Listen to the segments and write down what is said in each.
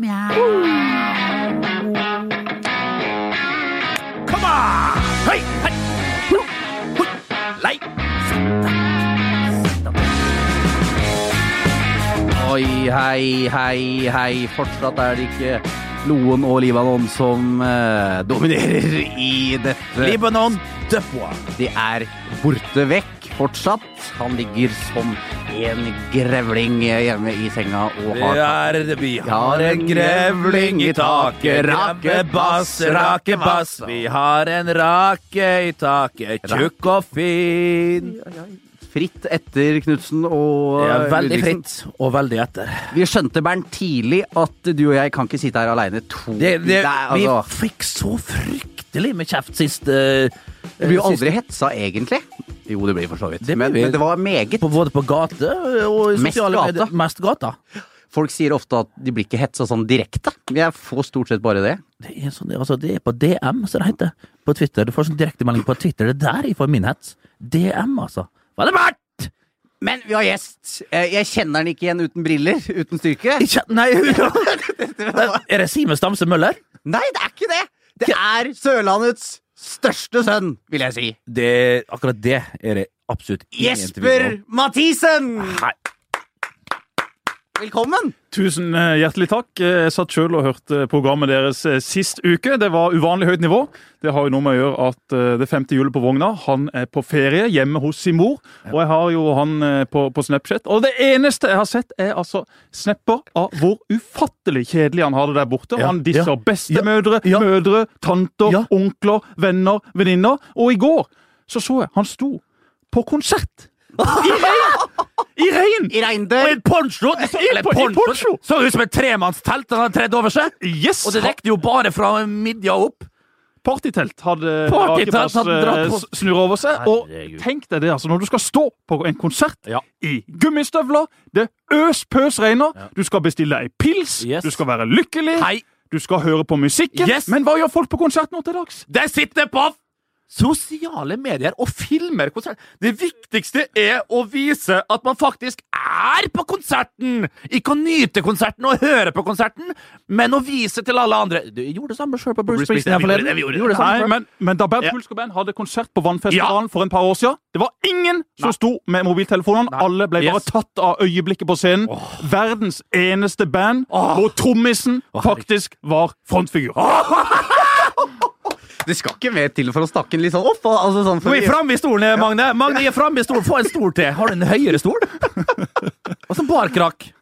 Come on! Hei, hei! Hu, hu, Lei! Oi, hei, hei, hei. Fortsatt er det ikke noen og Libanon som eh, dominerer i dette. Libanon, Dupwa. De er borte vekk fortsatt. Han ligger som en grevling hjemme i senga og Vi har er, vi har en grevling i taket, rake bass, rake bass. Vi har en rake i taket, tjukk og fin. Fritt etter Knutsen og Ja, veldig Ludvigsen. fritt og veldig etter. Vi skjønte Bernt tidlig at du og jeg kan ikke sitte her aleine to Det, det, er, vi altså, fikk så fryktelig med kjeft sist uh, Du blir jo aldri hetsa, egentlig. Jo, det blir for så vidt. Det men, vi. men det var meget. på, Både på gate og i sosiale medier. Mest gata. Folk sier ofte at de blir ikke hetsa sånn direkte. Jeg får stort sett bare det. Det er, sånn, altså, det er på DM, som det heter. På Twitter. Du får sånn direktemelding på Twitter. Det er der jeg får min hets. DM, altså. Hva er det Bart! Men vi har gjest. Eh, Jeg kjenner den ikke igjen uten briller, uten styrke. Ikke, nei, er det Simen Stamse Møller? Nei, det er ikke det! Det er Sørlandets største sønn, vil jeg si. Det, akkurat det er det absolutt ingen Jesper. Mathisen! Hei. Velkommen! Tusen eh, hjertelig takk. Eh, Jeg satt selv og hørte programmet deres eh, sist uke. Det var uvanlig høyt nivå. Det har jo noe med å gjøre at det femte hjulet på vogna, han er på ferie hjemme hos sin mor. Og jeg har jo han på, på Snapchat. Og det eneste jeg har sett, er altså snapper av hvor ufattelig kjedelig han har det der borte. Ja, Han disser ja, bestemødre, ja. mødre, tanter, onkler, venner, venninner. Og i går så så jeg han sto på konsert. I regn! I regn! I Og i poncho! Eller poncho! Så ut som et tremannstelt han hadde tredd over seg. Yes! Og det rekte jo bare fra midja opp. Partytelt hadde Partytelt dratt eh, på. s- snurret over seg. Og tenk deg det, altså, når du skal stå på en konsert Ja. i gummistøvler, det øs pøs regner, du skal bestille ei pils, Yes. du skal være lykkelig, Hei, du skal høre på musikken. Yes. Men hva gjør folk på konsert nå til dags? de sitter på sosiale medier og filmer konsert. Det viktigste er å vise at man faktisk er på konserten! Ikke å nyte konserten og høre på konserten, men å vise til alle andre. Du gjorde det samme sjøl på Bruce Springsteen. forleden. Nei, men, men da Bert Ja. Band hadde konsert på Vannfestivalen for en par år siden, det var ingen som sto med mobiltelefonene. Nei. Alle ble bare Yes. tatt av øyeblikket på scenen. Verdens eneste band oh. hvor trommisen oh. faktisk var frontfigur. Det skal ikke mer til for å snakke den litt sånn opp. Altså sånn for i fram i stolen, Magne. Magne, gi fram i stolen. Få en stol til. Har du en høyere stol? Og så barkrakk.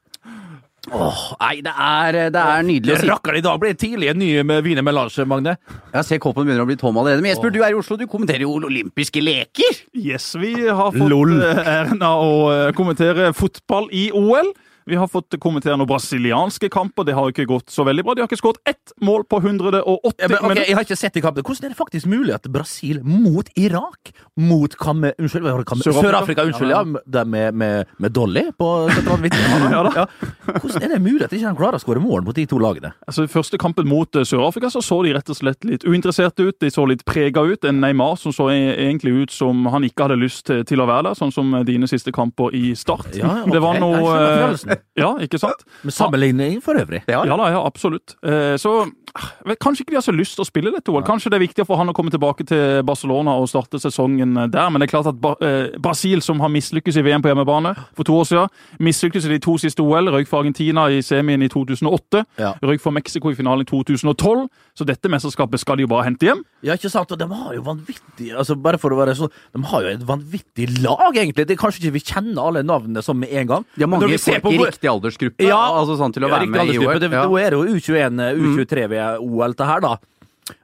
Åh, nei, det er, det er nydelig å Rakkeren i dag blir det tidlig en ny med Wiener Melange, Magne. Jeg ser kåpen begynner å bli tom allerede. Men Jesper, du er i Oslo. Du kommenterer jo olympiske leker. Yes, vi har fått eh, æren av å eh, kommentere fotball i OL. Vi har fått kommentere noen brasilianske kamper. Det har ikke gått så veldig bra. De har ikke skåret ett mål på 180 Ja, men, ok, minutter. jeg har ikke sett i kampen. Hvordan er det faktisk mulig at Brasil mot Irak Mot Kamme... Unnskyld, Sør-Afrika. Sør-Afrika. unnskyld, ja. Det med, med, med Dolly på. Ja ja. Hvordan er det mulig at de ikke klarer å skåre mål mot de to lagene? Altså, første kampen mot eh, Sør-Afrika så så de rett og slett litt uinteresserte ut. De så litt prega ut. En Neymar som så e- egentlig ut som han ikke hadde lyst til, til å være der, sånn som dine siste kamper i Start. Ja, ok. Det var noe. Ja, ikke sant? Med sammenligning for øvrig. Ja, Ja ja, absolutt. Eh, Så ah, kanskje ikke de har så lyst til å spille dette OL. Kanskje det er viktig for han å komme tilbake til Barcelona og starte sesongen eh, der. Men det er klart at eh, Brasil, som har mislykkes i VM på hjemmebane for to år siden, mislykkes i de to siste OL, røyk for Argentina i semien i 2008, Ja. røyk for Mexico i finalen i 2012. Så dette mesterskapet skal de jo bare hente hjem. Ja, ikke sant? Og de har jo vanvittig altså Bare for å være sånn, De har jo et vanvittig lag, egentlig. Det er Kanskje ikke vi kjenner alle navnene som med en gang. Ja, har Men når mange vi ser folk på i hvor- riktig aldersgruppe. Ja, altså sånn til å Ja, være med i. OL. Det, Ja. Da er det jo U21, U23 ved OL, det her, da.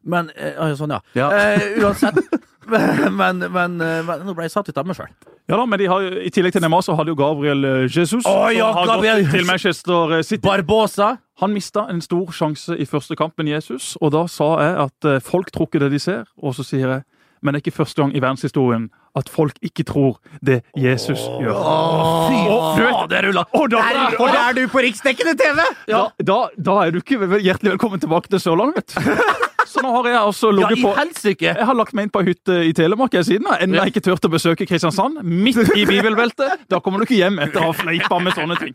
Men eh, ah, Sånn, ja. Ja. Eh, uansett. Men, men, eh, men nå ble jeg satt ut av meg sjøl. Ja da, men de har, I tillegg til Neymar så hadde jo Gabriel eh, Jesus, oh, ja, som har Gabriel gått til Manchester eh, City. Barbosa. Han mista en stor sjanse i første kampen, Jesus, og da sa jeg at folk tror ikke det de ser. Og så sier jeg men det er ikke første gang i verdenshistorien at folk ikke tror det Jesus gjør. Fy fader, ruller! Og da, er, og er du på riksdekkende TV! da, da, da er du ikke hjertelig velkommen tilbake til Sørlandet, vet du. Så nå har jeg altså Ja, ligget ja, på helsike! Jeg har lagt meg inn på ei hytte i Telemark jeg siden. Ennå Ja. ikke turt å besøke Kristiansand. Midt i bibelbeltet. Da kommer du ikke hjem etter å ha fleipa med sånne ting.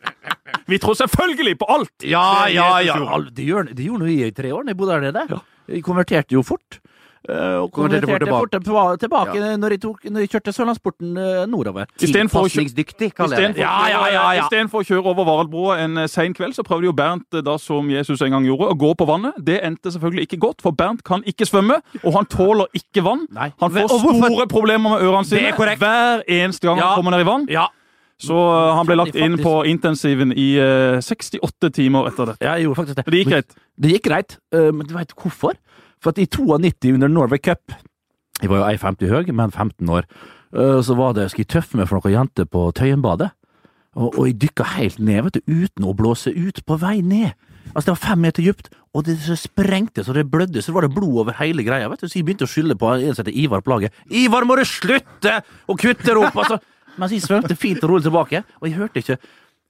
Vi tror selvfølgelig på alt! Ja, ja, ja. Det gjorde, det gjorde vi i tre år da jeg bodde der nede. Jeg konverterte jo fort. Eh, og Konverterte fort tilbake, tilbake, ja. når, de tok, når de kjørte Sørlandsporten eh, nordover. Istedenfor å kjø- Tilpasningsdyktig, kaller jeg det. Ja, ja, ja, ja. Istedenfor å kjøre over Varoddbrua en sen sein kveld, så prøvde jo Bernt eh, da som Jesus en gang gjorde, å gå på vannet. Det endte selvfølgelig ikke godt, for Bernt kan ikke svømme, og han tåler ikke vann. Nei. Han får store problemer med ørene sine er hver eneste gang Ja. han kommer ned i vann. Ja, Så eh, han ble lagt inn på intensiven i eh, 68 timer etter dette. jeg gjorde faktisk det. Det gikk greit. Det gikk greit, eh, men du veit hvorfor? For at i 92 under Norway Cup Jeg var jo 1,50 høy, men 15 år. eh, Så var det Skal jeg tøffe meg for noen jenter på Tøyenbadet? Og, og jeg dykka helt ned, vet du, uten å blåse ut, på vei ned. Altså, det var fem meter dypt, og det så sprengte så det blødde, så var det blod over hele greia, vet du. Så jeg begynte å skylde på en som heter Ivar på laget. Ivar, må du slutte å kutte det opp, altså! Mens jeg svømte fint og rolig tilbake, og jeg hørte ikke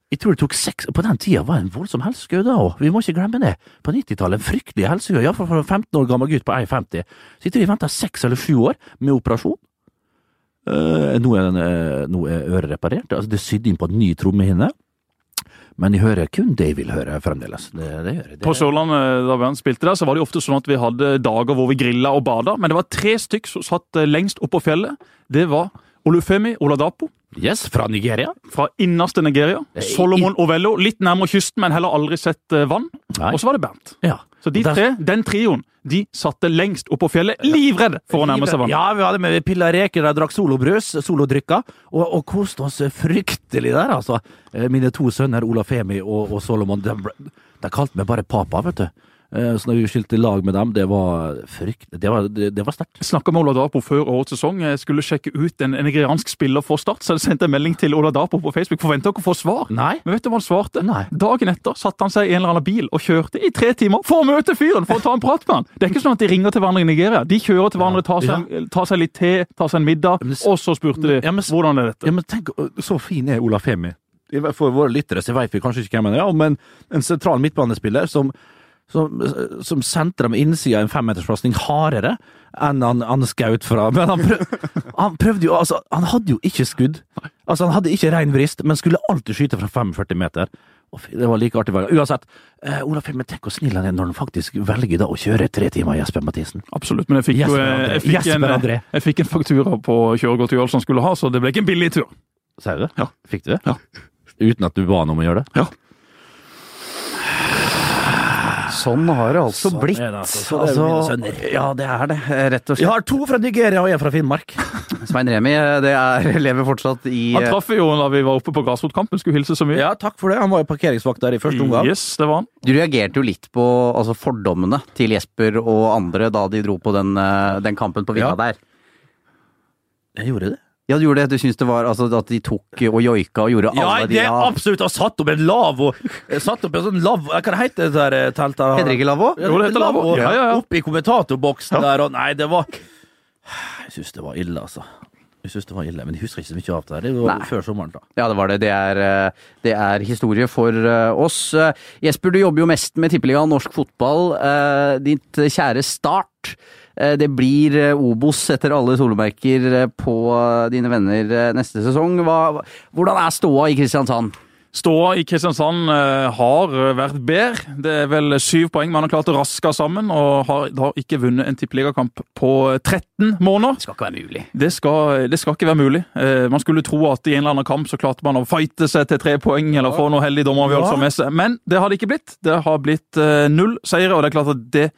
jeg tror det tok seks På den tida var det en voldsom helsekø da òg. Vi må ikke glemme det. På 90-tallet en fryktelig helsekø, iallfall for en 15 år gammel gutt på 1,50. Så jeg tror jeg venta seks eller sju år med operasjon. Uh, nå, er den, uh, nå er øret reparert. Altså, det er sydd inn på en ny trommehinne. Men jeg hører kun det jeg vil høre fremdeles. Det, det jeg. Det, På Sørlandet da vi spilte der, så var det ofte sånn at vi hadde dager hvor vi grilla og bada, men det var tre stykk som satt eh, lengst oppå på fjellet. Det var Olufemi Oladapo yes, fra Nigeria? fra innerste Nigeria. Solomon Ovello, litt nærmere kysten, men heller aldri sett eh, vann. Nei. Og så var det Bernt. Ja. Så de tre, den trioen, de satte lengst opp på fjellet, livredde for å nærme seg vann. Ja, vi hadde med pilla reker, de drakk solobrus, solodrykka, og, og koste oss fryktelig der, altså. Eh, Mine to sønner, Olafemi og, og Solomon, de, de kalte meg bare papa, vet du. Eh, Så når vi skilte lag med dem, det var frykt... Det var, det, det var sterkt. Snakka med Ola Dapo før årets sesong. Jeg skulle sjekke ut en nigeriansk spiller for Start, så jeg sendte en melding til Ola Dapo på Facebook. Forventa ikke å få svar. Nei. Men vet du hva han svarte? Nei. Dagen etter satte han seg i en eller annen bil og kjørte i tre timer for å møte fyren, for å ta en prat med han. Det er ikke sånn at de ringer til hverandre i Nigeria. De kjører til hverandre, tar seg, tar seg litt te, tar seg en middag, Men og så spurte de Ja, men- hvordan er dette. Ja, men tenk, så fin er Ola Femi. For våre lyttere så vet vi kanskje ikke hvem han er, ja, men en sentral midtbanespiller som som, som sendte dem innsida av en femmeterspasning hardere enn han, han skaut fra. Men han, prøv, han prøvde jo altså Han hadde jo ikke skudd. Altså Han hadde ikke rein vrist, men skulle alltid skyte fra 45 meter. Og det var like artig hver gang. Uansett, eh, Olaf Filmen, tenk hvor snill han er når han faktisk velger da å kjøre tre timer, Jesper Mathisen. Absolutt, men jeg fikk jo Jesper André. jeg fikk en, Jesper André. jeg fikk en faktura på kjøregodtgjørelsen han skulle ha, så det ble ikke en billig tur. Sier du det? Ja. Fikk du det? Ja. Uten at du ba han om å gjøre det? Ja. Sånn har det altså Sånn blitt. er det altså. Så det er jo ja, det er det, rett og Jeg har to fra Nigeria og en fra Finnmark. Svein Remi det er, lever fortsatt i Han traff jo da vi var oppe på grasrotkampen, skulle hilse så mye. Ja, takk for det. Han var jo parkeringsvakt der i første omgang. Yes, det var han. Du reagerte jo litt på altså, fordommene til Jesper og andre da de dro på den, eh, den kampen på Villa Ja. der. Jeg gjorde det. Ja, du gjorde det. Du syntes det var altså, at de tok og joika og gjorde Ja, alle de det er absolutt. Og satt opp en lavvo. Satt opp en sånn lavvo Hva heter det der eh, teltet? Heter det ikke lavvo? Jo, det heter lavvo. Ja, ja, ja. Oppe i kommentatorboksen der, og nei, det var Jeg syns det var ille, altså. Jeg syns det var ille, Men jeg husker ikke så mye av det. Det var Nei. før sommeren, da. Ja, det var det. Det er, eh, det er historie for eh, oss. Eh, Jesper, du jobber jo mest med tippeligaen norsk fotball. Ditt kjære Start. Det blir Obos etter alle solmerker eh, på dine venner neste sesong. Hva, hvordan er ståa i Kristiansand? Ståa i Kristiansand eh, har eh, vært bedre. Det er vel syv poeng man har klart å raske sammen, og har, har ikke vunnet en tippeligakamp på 13 måneder. Det skal ikke være mulig. Det skal, det skal ikke være mulig. Eh, man skulle tro at i en eller annen kamp så klarte man å fighte seg til tre poeng eller få noe heldig dommeravgjørelse med seg, men det har det ikke blitt. Det har blitt eh, null seire, og det er klart at det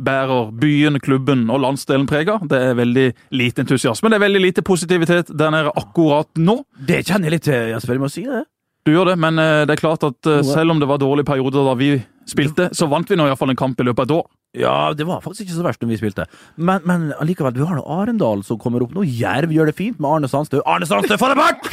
bærer byen, klubben og landsdelen prega. Det er veldig lite entusiasme. Det er veldig lite positivitet der nede akkurat nå. Det kjenner jeg litt til, Jasper. Jeg må si det. Du gjør det, men eh, det er klart at eh, selv om det var dårlige perioder da vi spilte, så vant vi nå iallfall en kamp i løpet av et år. Ja, det var faktisk ikke så verst når vi spilte. Men, men allikevel, vi har nå Arendal som kommer opp nå. Jerv gjør det fint med Arne Sandstø. Arne Sandstø, få det bort!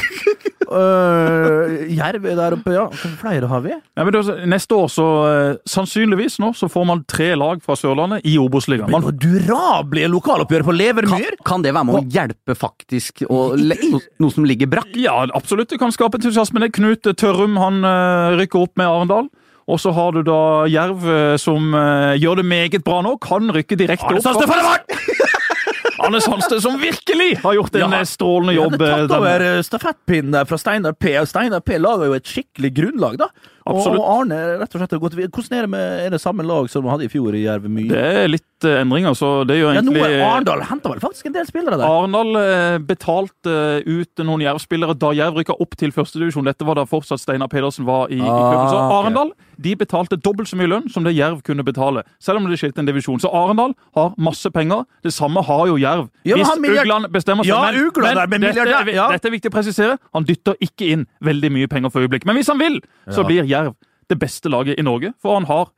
uh, Jerv er der oppe, ja. Hvor flere har vi? Ja, men er- neste år så uh, Sannsynligvis nå så får man tre lag fra Sørlandet i Obos-ligaen. Man- får durable lokaloppgjør på Levermyr! kan det være med å hjelpe faktisk og no, noe som ligger brakk? Ja, absolutt. Det kan skape entusiasme. Knut Tørrum han uh, rykker opp med Arendal. Og så har du da Jerv eh, som eh, gjør det meget bra nå. Kan rykke direkte Arne opp. Arne Sandstø som virkelig har gjort en Ja. eh, strålende Ja, jobb. det eh, tatt over stafettpinnen fra Steinar P. Steinar P lager jo et skikkelig grunnlag, da. Absolutt. Og Arne rett og slett har gått. Hvordan er det med er det samme lag som vi hadde i fjor i Jerv Mye? Det er litt eh, endringer, så det gjør Ja, egentlig er Arendal henta vel faktisk en del spillere der? Arendal eh, betalte eh, ut noen Jerv-spillere da Jerv rykka opp til førstedivisjon. Dette var da fortsatt Steinar Pedersen var i, i Ah, klubben. Så. Arendal de betalte dobbelt så mye lønn som det Jerv kunne betale. Selv om det skilte en divisjon. Så Arendal har masse penger. Det samme har jo Jerv. Ja, Hvis Ugland bestemmer seg. Ja, men, Ugland er med dette, er, ja. dette er viktig å presisere. Han dytter ikke inn veldig mye penger for øyeblikk. Men hvis han vil, så Ja. blir Jerv det beste laget i Norge. For han har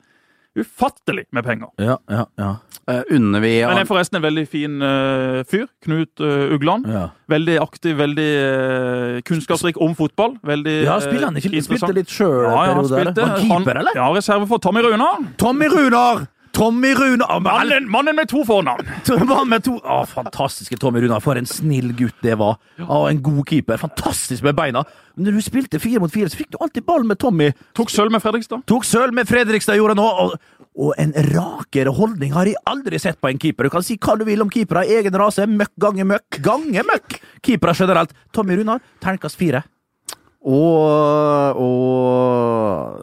ufattelig med penger. Ja, ja, ja. Uh, unner vi Men er forresten en veldig fin uh, fyr. Knut uh, Ugland. ja. Veldig aktiv, veldig uh, kunnskapsrik om fotball. Veldig Ja, spiller han ikke eh, spilte litt sjøl? Ja, ja, han spilte. Han keeper, eller? Ja, reserve for Tommy Runar. Tommy Runar! Tommy Runar! Mannen, mannen med to fornavn. Med to Å, Fantastiske Tommy Runar. For en snill gutt det var. Å, En god keeper. Fantastisk med beina. Men når du spilte fire mot fire, så fikk du alltid ball med Tommy. Tok sølv med Fredrikstad. Tok sølv med Fredrikstad, gjorde han òg. Og, og en rakere holdning har jeg aldri sett på en keeper. Du kan si hva du vil om keepere. Egen rase. Møkk gange møkk. Gange møkk! Keepere generelt. Tommy Runar, terningkast fire. Og, og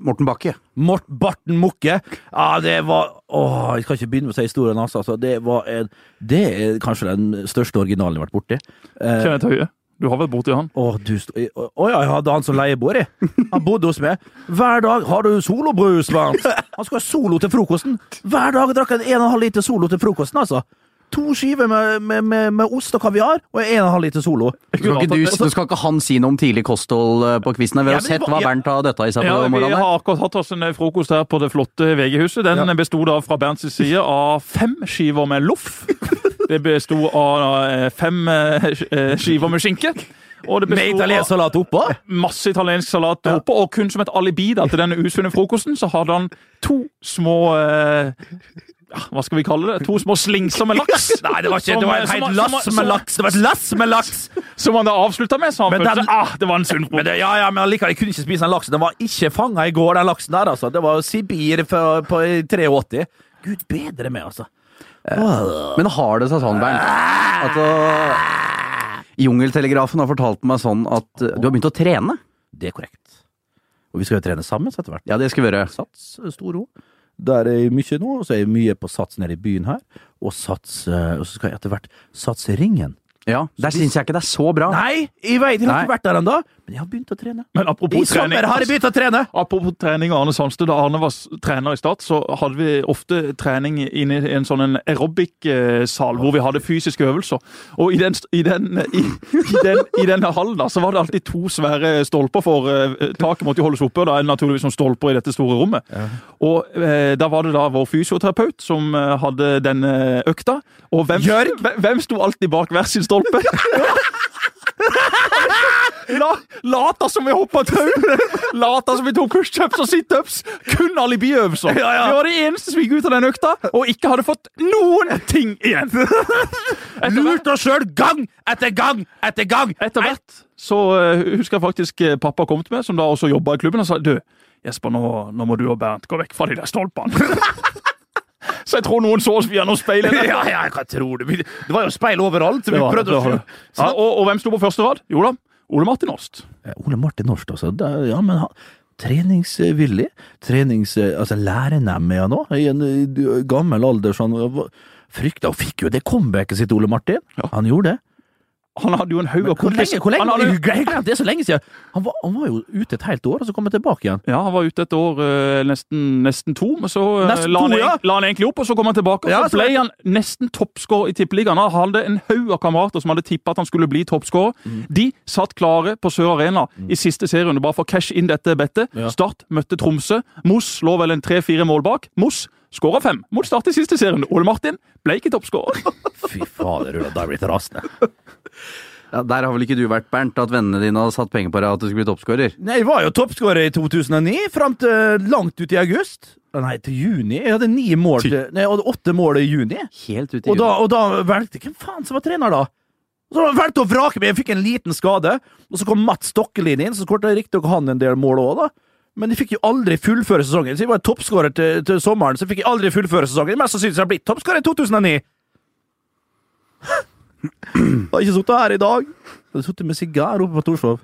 Morten Bakke. Mort Barten Mukke. Ja, det var Åh, Jeg skal ikke begynne med å si historien hans. Altså. Det, en, det er kanskje den største originalen jeg har vært borti. Eh, Kenneth Høie. Du har vært borti han. Å, ja, jeg hadde han som leieboer, jeg. Han bodde hos meg. Hver dag har du solobrus, mann! Han skulle ha solo til frokosten. Hver dag drakk han en og en halv liter solo til frokosten, altså. To skiver med, med, med, med ost og kaviar og en og en halv liter solo. Skal ikke du, nå skal ikke han si noe om tidlig kosthold eh, på quizen. Vi Ja, har men sett hva ja. Bernt har døtta i seg på Ja, vi har akkurat hatt oss en frokost her på det flotte VG-huset. Den Ja. besto da fra Bernts side av fem skiver med loff. Det besto av eh, fem eh, skiver med skinke. Og det Med italiensk salat oppå. masse italiensk salat oppå, og kun som et alibi da, til denne usunne frokosten, så hadde han to små eh, ja, Hva skal vi kalle det? To små slingser med laks. Nei, det var ikke Som- Det var et helt lass med laks! Det var et lass med laks! Som han da avslutta med, så han Men følte den- ah, det var en sunn Men det, ja, ja, men allikevel, jeg kunne ikke spise den laksen. Den var ikke fanga i går, den laksen der, altså. Det var Sibir på, på 83. Gud bedre meg, altså. Men har det seg sånn, Bernt, at uh, Jungeltelegrafen har fortalt meg sånn at uh, du har begynt å trene? Det er korrekt. Og vi skal jo trene sammen så etter hvert. Ja, det skal vi gjøre. Sats, Storo. Der er jeg mye nå, og så er jeg mye på Sats nede i byen her. Og Sats, eh, og så skal jeg etter hvert satse ringen. Ja, Der syns jeg ikke det er så bra. Nei, jeg vet, jeg har Nei. ikke vært der ennå, men jeg har begynt å trene. Men I apropos trening sommer har jeg begynt å trene! Apropos trening og Arne Sandstø. Da Arne var trener i Start, så hadde vi ofte trening inne i en sånn en aerobic-sal hvor vi hadde fysiske øvelser. Og i den, i den, i, i den, i den hallen da, så var det alltid to svære stolper, for eh, taket måtte jo holdes oppe. og Da er det naturligvis noen stolper i dette store rommet. Og eh, da var det da vår fysioterapeut som eh, hadde denne økta. Og hvem, hvem- hvem sto alltid bak hver sin stolpe? La, lata som vi hoppa tau! Lata som vi tok pushups og situps! Kun alibiøvelser! Ja, ja. Vi var de eneste som gikk ut av den økta og ikke hadde fått noen ting igjen! Lurt oss sjøl gang etter gang etter gang! etter hvert så uh, husker jeg faktisk eh, pappa kom til meg, som da også jobba i klubben, og sa du, Jesper, nå, nå må du og Bernt gå vekk fra de der stolpene. Så jeg tror noen så oss via noen speil. Ja, ja, jeg tror det. Det var jo speil overalt, så vi var- prøvde å. Ja, og, og hvem sto på første rad? Jo da, Ole Martin. Eh, Ole Martin Norst, altså. Det, ja, men han, treningsvillig. Trenings... Altså, lærenem er han òg. I en gammel alder. Så han frykta og fikk jo det comebacket sitt, Ole Martin. Ja. Han gjorde det. Han hadde jo en haug av kompiser hvor lenge? Hvor lenge? Han hadde- glemte det så lenge siden. Han var, han var jo ute et helt år, og så kom han tilbake igjen. Ja, han var ute et år, eh, nesten, nesten to, men så eh, Nesten la, han, to, ja. la han egentlig opp, og så kom han tilbake. Og Ja, så ble han nesten toppskårer i Tippeligaen. Han hadde en haug av kamerater som hadde tippa at han skulle bli toppskårer. Mm. De satt klare på Sør Arena i siste serierunde, bare for å cashe inn dette bettet. Ja. Start møtte Tromsø. Moss lå vel en tre-fire mål bak. Moss skåra fem mot Start i siste serien. Ole Martin ble ikke toppskårer. Fy fader, Ulla, da er jeg blitt rasende. Ja, der har vel ikke du vært, Bernt, at vennene dine hadde satt penger på deg at du skulle bli toppskårer? Nei, Jeg var jo toppskårer i 2009, fram til langt ut i august. Nei, til juni. Jeg hadde ni mål til, nei, jeg hadde åtte mål i juni. Helt ut i Og da, og da valgte Hvem faen som var trener da? Så han valgte å vrake meg. Jeg fikk en liten skade. Og så kom Mats Stokkelin inn, så skåret riktignok han en del mål òg, da. Men de fikk jo aldri fullføre sesongen. Så jeg var toppskårer til, til sommeren, så fikk jeg aldri fullføre sesongen. Mest sannsynlig har jeg blitt toppskårer i 2009. Jeg har ikke sittet her i dag. Jeg har sittet med sigar oppe på Torshov.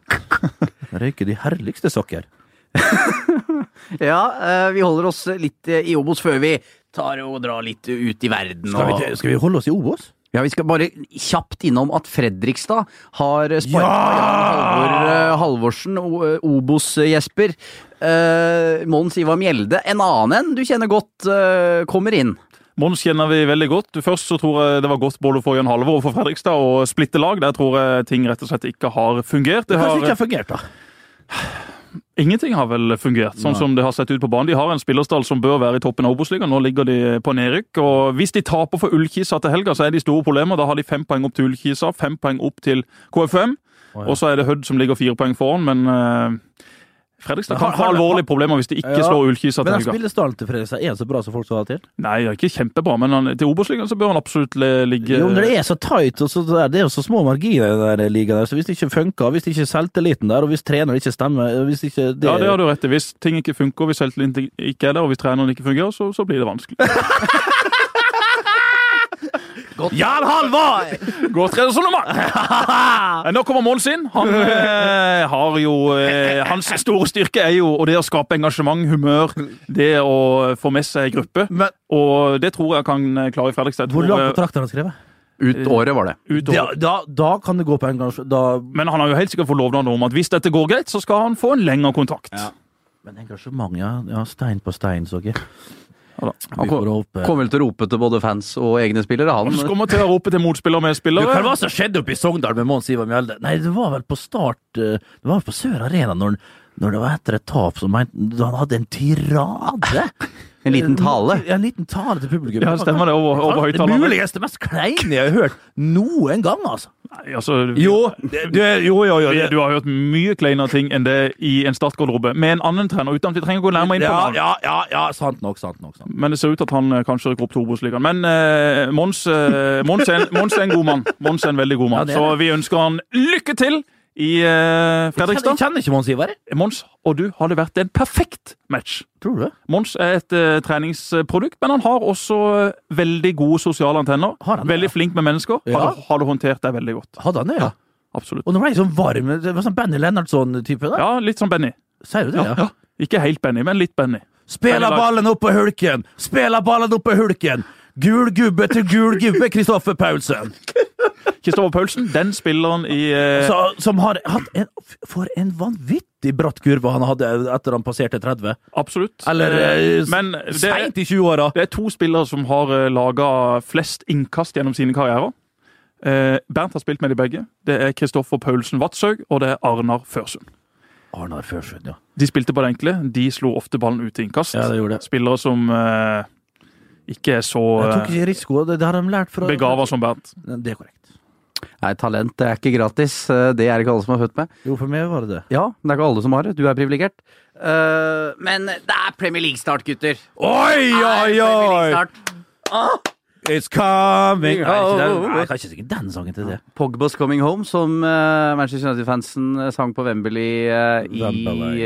Røyker de herligste sokker. Ja, eh, vi holder oss litt eh, i Obos før vi tar og drar litt ut i verden. Skal vi, skal vi holde oss i Obos? Ja, Vi skal bare kjapt innom at Fredrikstad har sparka Ja! Jan Halvor eh, Halvorsen, eh, Obos-Jesper. Uh, Mons Ivar Mjelde, en annen en du kjenner godt, eh, kommer inn. Mons kjenner vi veldig godt. Først så tror jeg det var godt både for Jan Halvor og for Fredrikstad å splitte lag. Der tror jeg ting rett og slett ikke har fungert. Det Kanskje har, ikke har fungert, da. Ingenting har vel fungert, sånn Nei. som det har sett ut på banen. De har en spillerstall som bør være i toppen av Obos-ligaen. Nå ligger de på nedrykk. og Hvis de taper for Ullkisa til helga, så er de store problemer. Da har de fem poeng opp til Ullkisa, fem poeng opp til KFM. Oh, ja. Og så er det Hødd som ligger fire poeng foran, men eh, Fredrikstad kan har- ha alvorlige problemer hvis de ikke Ja, slår Ullkisa Men til helga. Men spillestallen til Fredrikstad er så bra som folk skal ha til? Nei, det er ikke kjempebra, men han, til Obos-ligaen så bør han absolutt ligge Jo, men det er så tight, og så, det er jo så små marginer i den ligaen, der, så hvis det ikke funker, hvis det ikke er selvtilliten der, og hvis treneren ikke stemmer hvis ikke det, Ja, det har du rett i. Hvis ting ikke funker, hvis selvtilliten ikke er der, og hvis treneren ikke fungerer, så, så blir det vanskelig. Jan Halvor! Godt resonnement! Eh, Nå kommer Mons inn. Han eh, har jo eh, Hans store styrke er jo og det å skape engasjement, humør, det å få med seg gruppe. Men Og det tror jeg kan eh, klare i Fredrikstad. Jeg hvor lang eh, kontrakt har han skrevet? Ut året, var det. utover. Da, da, da kan det gå på engasjement da, Men han har jo helt sikkert fått lovnad om at hvis dette går greit, så skal han få en lengre kontrakt. Ja. Men engasjement, ja. ja stein på stein, så ikke. Ja han Kommer vel til å rope til både fans og egne spillere, han. Han kommer til å rope til motspiller og medspillere. hva var det som skjedde oppe i Sogndal med Mons Ivar Mjelde? Nei, det var vel på start eh, Det var vel på Sør Arena når, når det var etter et tap som mente Han hadde en tirade! En liten tale. Ja, en liten tale til publikum. Ja, stemmer det, over- over Det Muligens det mest kleine jeg har hørt noen gang, altså. Nei, altså, Jo, det, det, jo, jo, jo. Det, Du har hørt mye kleinere ting enn det i en startgarderobe med en annen trener. uten at vi trenger å gå nærmere inn på ja, ja, ja, ja, sant nok, sant nok. Sant. Men det ser ut til at han eh, kanskje rykker opp til Obos-ligaen. Men eh, Mons, eh, Mons, er en, Mons er en god mann. Mons er en veldig god mann. Ja, Så vi ønsker han lykke til i Fredrikstad Jeg kjenner ikke Mons Ivar. Mons og du hadde vært en perfekt match. Tror du det? Mons er et uh, treningsprodukt, men han har også eh, veldig gode sosiale antenner. Har han det, veldig flink med mennesker. Ja. Har, hadde du håndtert deg veldig godt. Hadde han det, ja? Absolutt. Og nå ble jeg sånn varm. Det var sånn Benny Lennartson-type. da Ja, litt som Benny. Sier du det, ja? Ja. Ikke helt Benny, men litt Benny. Spela ballen opp på hulken! Spela ballen opp på hulken! Gul gubbe til gul gubbe, Kristoffer Paulsen. Kristoffer Paulsen, den spilleren i eh, Så, som har hatt en For en vanvittig bratt kurve han hadde etter han passerte 30. Absolutt. Eller Eh, eh, seint i 20-åra. det er to spillere som har uh, laga flest innkast gjennom sine karrierer. Eh, Bernt har spilt med de begge. Det er Kristoffer Paulsen Vatshaug, og det er Arnar Førsund. Arnar Førsund, ja. De spilte på det enkle. De slo ofte ballen ut i innkast. Ja, det gjorde det. Spillere som eh, ikke er så Jeg tok uh, ikke risiko. Det, det har de lært fra begava som band. Det er korrekt. Nei, talent er ikke gratis. Eh, Det er ikke alle som er født med. Jo, for meg var det det. Ja, men det er ikke alle som har det. Du er privilegert. Uh, men det er Premier League-start, gutter. Oi, Det er oi, Premier oi! League-start. Ah! It's coming Nei, den, nei, kanskje ikke den sangen til det. Pogba's Coming Home, som uh, Manchester United-fansen eh, sang på Wembley uh, i,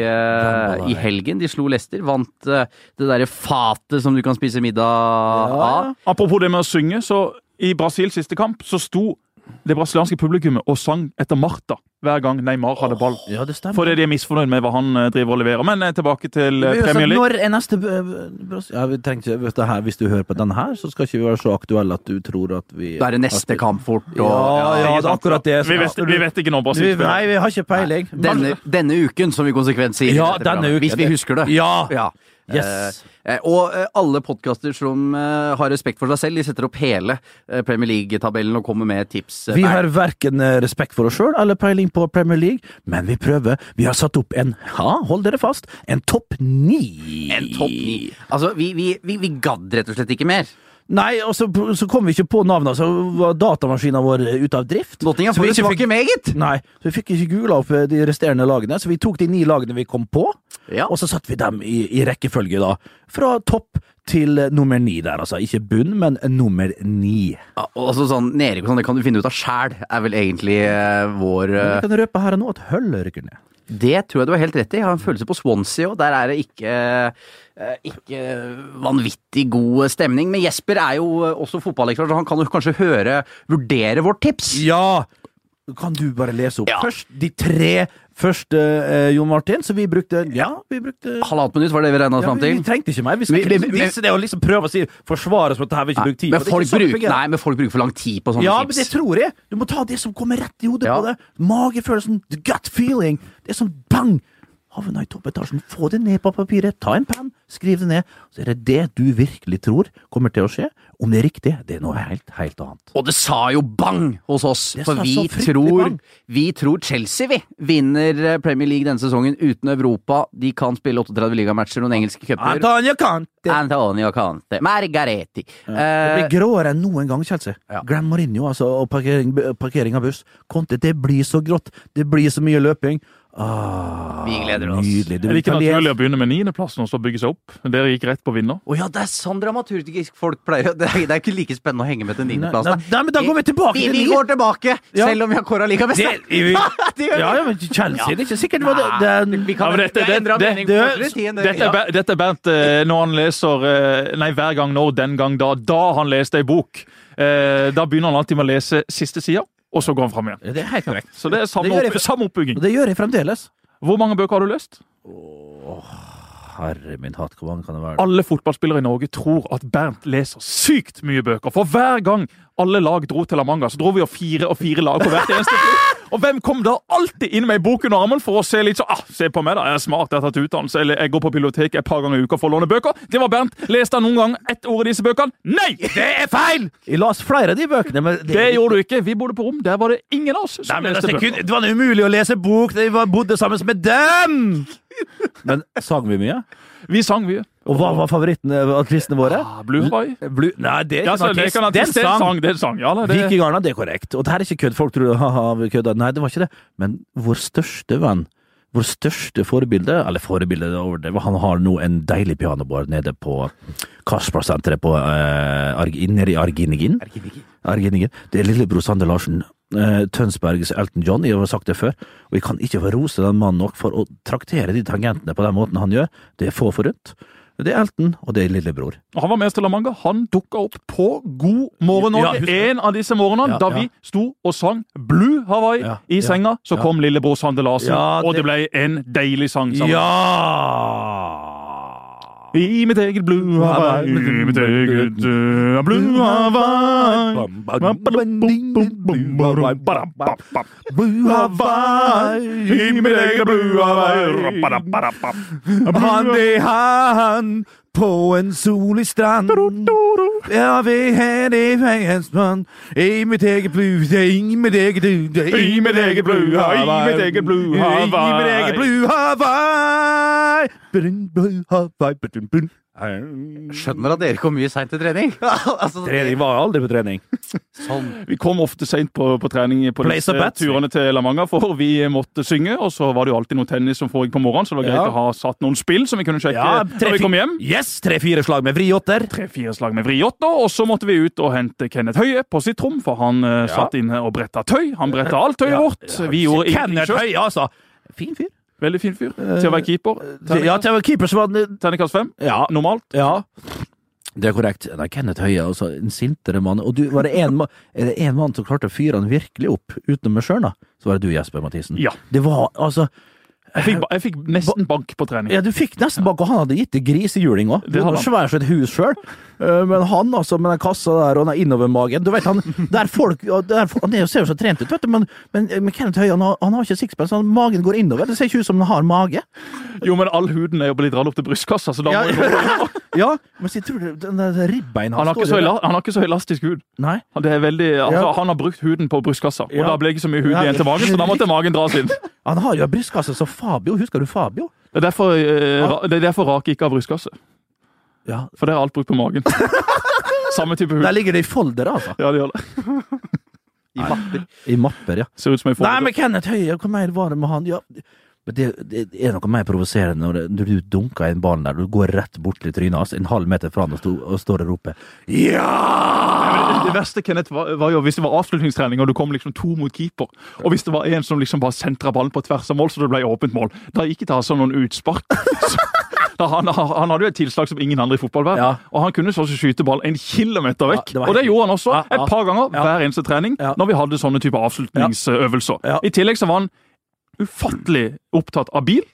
eh, i helgen. De slo Leicester, vant det derre fatet som du kan spise middag av. Apropos det med å synge, så i Brasils siste kamp så sto det brasilianske publikummet og sang etter Marta hver gang Neymar hadde ball. Ja, det stemmer. Fordi de er misfornøyd med hva han eh, driver og leverer. Men eh, tilbake til eh, Vi Premier League. Når er neste ja, vi vet du, her, Hvis du hører på denne her, så skal ikke vi være så aktuelle at du tror at vi Da er det neste kamp fort. Og, Ja, ja, det er akkurat det. Vi vet, vi vet ikke nå, Vi, Brasil nei, vi har ikke peiling. Denne, denne uken, som vi konsekvent sier. Ja, denne uken. Hvis vi husker det. Ja! Ja. Yes. Eh, og eh, alle podkaster som eh, har respekt for seg selv, de setter opp hele eh, Premier League-tabellen og kommer med tips. eh, Vi har verken eh, respekt for oss sjøl eller peiling på Premier League, men vi prøver. Vi har satt opp en, ha, hold dere fast, en topp ni. en topp ni. Altså, vi, vi, vi, vi gadd rett og slett ikke mer. Nei, og så, så kom vi ikke på navnet, så var datamaskinen vår ute av drift. Nottingham Så vi Forest var fikk- ikke meget! Nei, så vi fikk ikke gula opp eh, de resterende lagene, så vi tok de ni lagene vi kom på, Ja. og så satte vi dem i, i rekkefølge, da. Fra topp til nummer ni der, altså. Ikke bunn, men nummer ni. Ja, altså sånn, Nedrykk og sånn, det kan du finne ut av sjæl, er vel egentlig eh, vår eh, Vi kan røpe her og nå at Hull rykker ned. Det tror jeg du har helt rett i. Jeg har en følelse på Swansea òg. Der er det ikke, eh, ikke vanvittig god stemning. Men Jesper er jo også fotballekspert, så han kan jo kanskje høre, vurdere vårt tips. Ja! Kan du bare lese opp Ja. først de tre første, eh, Jon Martin? Så vi brukte Ja, vi brukte Halvannet minutt var det vi regna oss ja, fram til. vi trengte ikke mer. Vi skal Vi- vi- disse det og liksom prøve å si, forsvare oss med at her vi ikke bruker tid men på. Det folk sånn bruk, nei, men folk bruker for lang tid på sånne Ja, men det tror jeg. Du må ta det som kommer rett i hodet Ja. på det. Magefølelsen, the gut feeling. Det er sånn bang! Havna i toppetasjen. Få det ned på papiret. Ta en penn, skriv det ned. Så er det det du virkelig tror kommer til å skje. Om det er riktig, det er noe helt, helt annet. Og det sa jo bang hos oss, Det for vi tror, vi tror Chelsea, vi, vinner Premier League denne sesongen uten Europa. De kan spille 38 ligamatcher, noen engelske cuper. Antonio Cante! Antonio Cante, Margaretti. Det Eh, blir gråere enn noen gang, Chelsea. Ja. Grand Mourinho altså, og parkering, parkering av buss. Conte, det blir så grått. Det blir så mye løping. Ah, Vi gleder oss. Nydelig. Det Er ikke naturlig å begynne med niendeplassen og så bygge seg opp? Dere gikk rett på vinner. Å ja, det er sånn dramaturgisk folk pleier det, er- det er ikke like spennende å henge med til Nei, niendeplass. nei, nei, men da går vi tilbake Vi, til vi ni. går tilbake, Ja. selv om vi har kåra like best. Det vi. Ja, ja, men Chelsea det er ikke sikkert det det, det Vi kan Ja, men dette- det, det- mening det-. Dette er, dette er Bernt eh, når han leser eh, Nei, hver gang når, den gang da. Da han leste ei bok. Eh, Da begynner han alltid med å lese siste sida, og så går han fram igjen. Ja, Det er helt korrekt. Så det er samme, Det opp, samme oppbygging. Det gjør jeg fremdeles. Hvor mange bøker har du lest? Herre min hatt, hvor mange kan det være? Alle fotballspillere i Norge tror at Bernt leser sykt mye bøker. For hver gang alle lag dro til La Manga, så dro vi jo fire og fire lag på hvert eneste fly. Og hvem kom da alltid inn med ei bok under armen for å se litt sånn ah, Se på meg, da. Jeg er smart, jeg har tatt utdannelse, eller jeg går på biblioteket et par ganger i uka for å låne bøker. Det var Bernt. Leste han noen gang ett ord i disse bøkene? Nei! Det er feil! Vi las flere av de bøkene, men Det gjorde du ikke. Vi bodde på rom. Der var det ingen av oss som Nei, men leste altså, bøker. det var umulig å lese bok jeg bodde sammen med dem! Men sang vi mye? Vi sang mye. Og hva var favorittene av artistene våre? Ah, Blue Hawaii. Blue, nei, det er ikke ja, en det artist. Det er. Det en er en sang. sang. Det er en sang. Ja, det, det, Vikingarna, det er korrekt. Og det her er ikke kødd. Folk tror haha, vi kødda. Nei, det var ikke det. Men vår største venn, vår største forbilde, eller forbilde er over det, han har nå en deilig pianobar nede på Kasper-senteret på eh, Arg- nede i Arginigin. Arginigin. Det er lillebror Sander Larsen. eh, Tønsbergs Elton John, jeg har sagt det før, og jeg kan ikke få rose den mannen nok for å traktere de tangentene på den måten han gjør. Det er få forunt. Det er Elton, og det er lillebror. Han var med oss til La Manga. Han dukka opp på God morgen Norge. Ja, en av disse morgenene Ja, da ja. vi sto og sang Blue Hawaii Ja, i ja, senga. Så ja. kom lillebror Sander Larsen, Ja, og det- det ble en deilig sang sammen. Ja! I mitt eget Blue Hawaii, i mitt eget uh, Blue Hawaii. Blue Hawaii, I mitt eget Blue Hawaii. Hand i hand på en solig strand. Ja, vi har det i veiens mann. I mitt eget blue, i mitt eget du, I mitt eget Hawaii, i mitt eget Blue I mitt eget Blue Hawaii. Skjønner at dere kom mye seint til trening. altså, Trening var aldri på trening. sånn. Vi kom ofte seint på, på trening på disse turene til La Manga, for vi måtte synge. Og så var det jo alltid noe tennis som foregikk på morgenen, så det var greit Ja. å ha satt noen spill som vi kunne sjekke Ja, når vi kom hjem. Yes, tre-fire slag med vriotter. Tre-fire slag med vriotter, og så måtte vi ut og hente Kenneth Høie på sitt rom, for han ja. satt inne og bretta tøy. Han bretta alt tøyet Ja. vårt. Vi gjorde ingenting Kenneth. Høie, altså. Fin fyr. Veldig fin fyr. Til å være keeper. Ja, til å være keeper så var den Terningkast fem. Ja. Normalt. Ja. Det er korrekt. Nei, Kenneth Høie, altså en sintere mann. Og du, var det en, ma- det en mann som klarte å fyre han virkelig opp, utenom meg sjøl, da? Så var det du, Jesper Mathisen. Ja. Det var altså Jeg fikk, jeg fikk nesten bank på trening. Ja, du fikk nesten bank, og han hadde gitt det grisehjuling òg. Det hadde svært Svær et hus sjøl. Men han, altså, med den kassa der og den innovermagen Du vet, han der folk, der, Han er ser jo så trent ut, vet du, men, men, men Kenneth Høie han han har ikke sixpence, så han- magen går innover. Det ser ikke ut som han har mage. Jo, men all huden er jo blitt dratt opp til brystkassa, så da må ja. ja men jeg tror den der ribbeina han, han har ikke så elastisk hud. Nei. Det er veldig, altså, Ja. Han har brukt huden på brystkassa, og Ja. da ble ikke så mye hud igjen til magen, så da måtte magen dras inn. Han har jo brystkasse som Fabio. Husker du Fabio? Det er derfor, eh, ra- det er derfor Rake ikke har brystkasse. Ja. For det er alt brukt på magen. Samme type hud. Der ligger det i folder, altså. Ja, det gjør det. I mapper. I mapper, ja. Ser ut som en Nei, men Kenneth Høie, hvor mer var det med han? Ja, men det, det er noe mer provoserende når, når du dunker i en ball der, du går rett bort til trynet hans, en halv meter fra han og, og står og roper Ja! det, det verste Kenneth, var, var jo hvis det var avslutningstrening og du kom liksom to mot keeper, og hvis det var en som liksom bare sentra ballen på tvers av mål, så det ble åpent mål, da gikk det altså noen utspark. Da han, han hadde jo et tilslag som ingen andre i fotballverden, Ja. og han kunne så skyte ball en kilometer Ja, vekk. det og det gjorde han også Ja, ja. et par ganger Ja. hver eneste trening Ja. når vi hadde sånne type avslutningsøvelser. Ja. I tillegg så var han ufattelig opptatt av bil.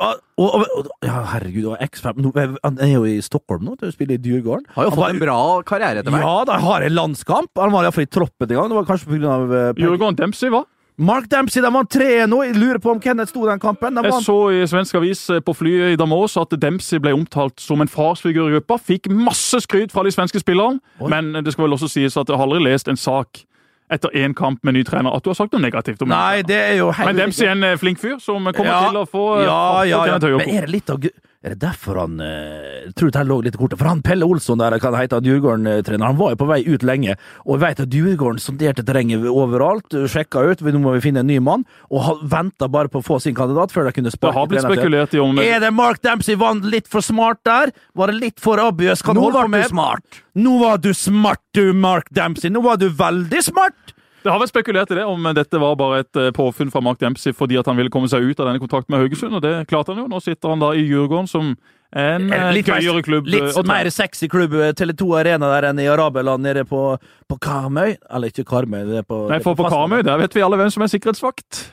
Og, og, og, ja, herregud, og X5 Han er jo i Stockholm nå, til å spille i Djurgården. Har jo fått var- en bra karriere etter hvert. Ja, de har en landskamp. Han var iallfall i troppen en gang. Det var kanskje pga. av eh, Jørgen Dempsey var. Mark Dempsey, de vant 3 nå. Jeg lurer på om Kenneth sto den kampen. De Jeg så i svensk avis eh, på flyet i Damås at Dempsey ble omtalt som en farsfigur i gruppa. Fikk masse skryt fra de svenske spillerne, Oi. men det skal vel også sies at jeg har aldri lest en sak etter én kamp med ny trener at du har sagt noe negativt om Nei, det er jo Men Dempsey er en eh, flink fyr som kommer Ja. til å få eh, ja, ja, ja. Men er det litt av Er det derfor han eh, Jeg tror det her lå litt i kortet. For han Pelle Olsson der, hva heter, han Djurgården-trener, han var jo på vei ut lenge. Og jeg vet at Djurgården sonderte terrenget overalt, sjekka ut, nå må vi finne en ny mann, og venta bare på å få sin kandidat før de kunne Det sparke har blitt spekulert i om Er det Mark Dempsey vant litt for smart der? Var det litt for obvious? Kan Nå var du smart! Nå var du smart, du, Mark Dempsey. Nå var du veldig smart! Det har vært spekulert i det, om dette var bare et eh, påfunn fra Mark Dempsey fordi at han ville komme seg ut av denne kontrakten med Haugesund, og det klarte han jo. Nå sitter han da i Djurgården, som en eh, Litt gøyere klubb. eh, Litt mer sexy klubb, eh, Tele2 Arena der enn i Araberland nede på, på Karmøy. Eller ikke Karmøy, det er på Nei, for på på Karmøy der vet vi alle hvem som er sikkerhetsvakt.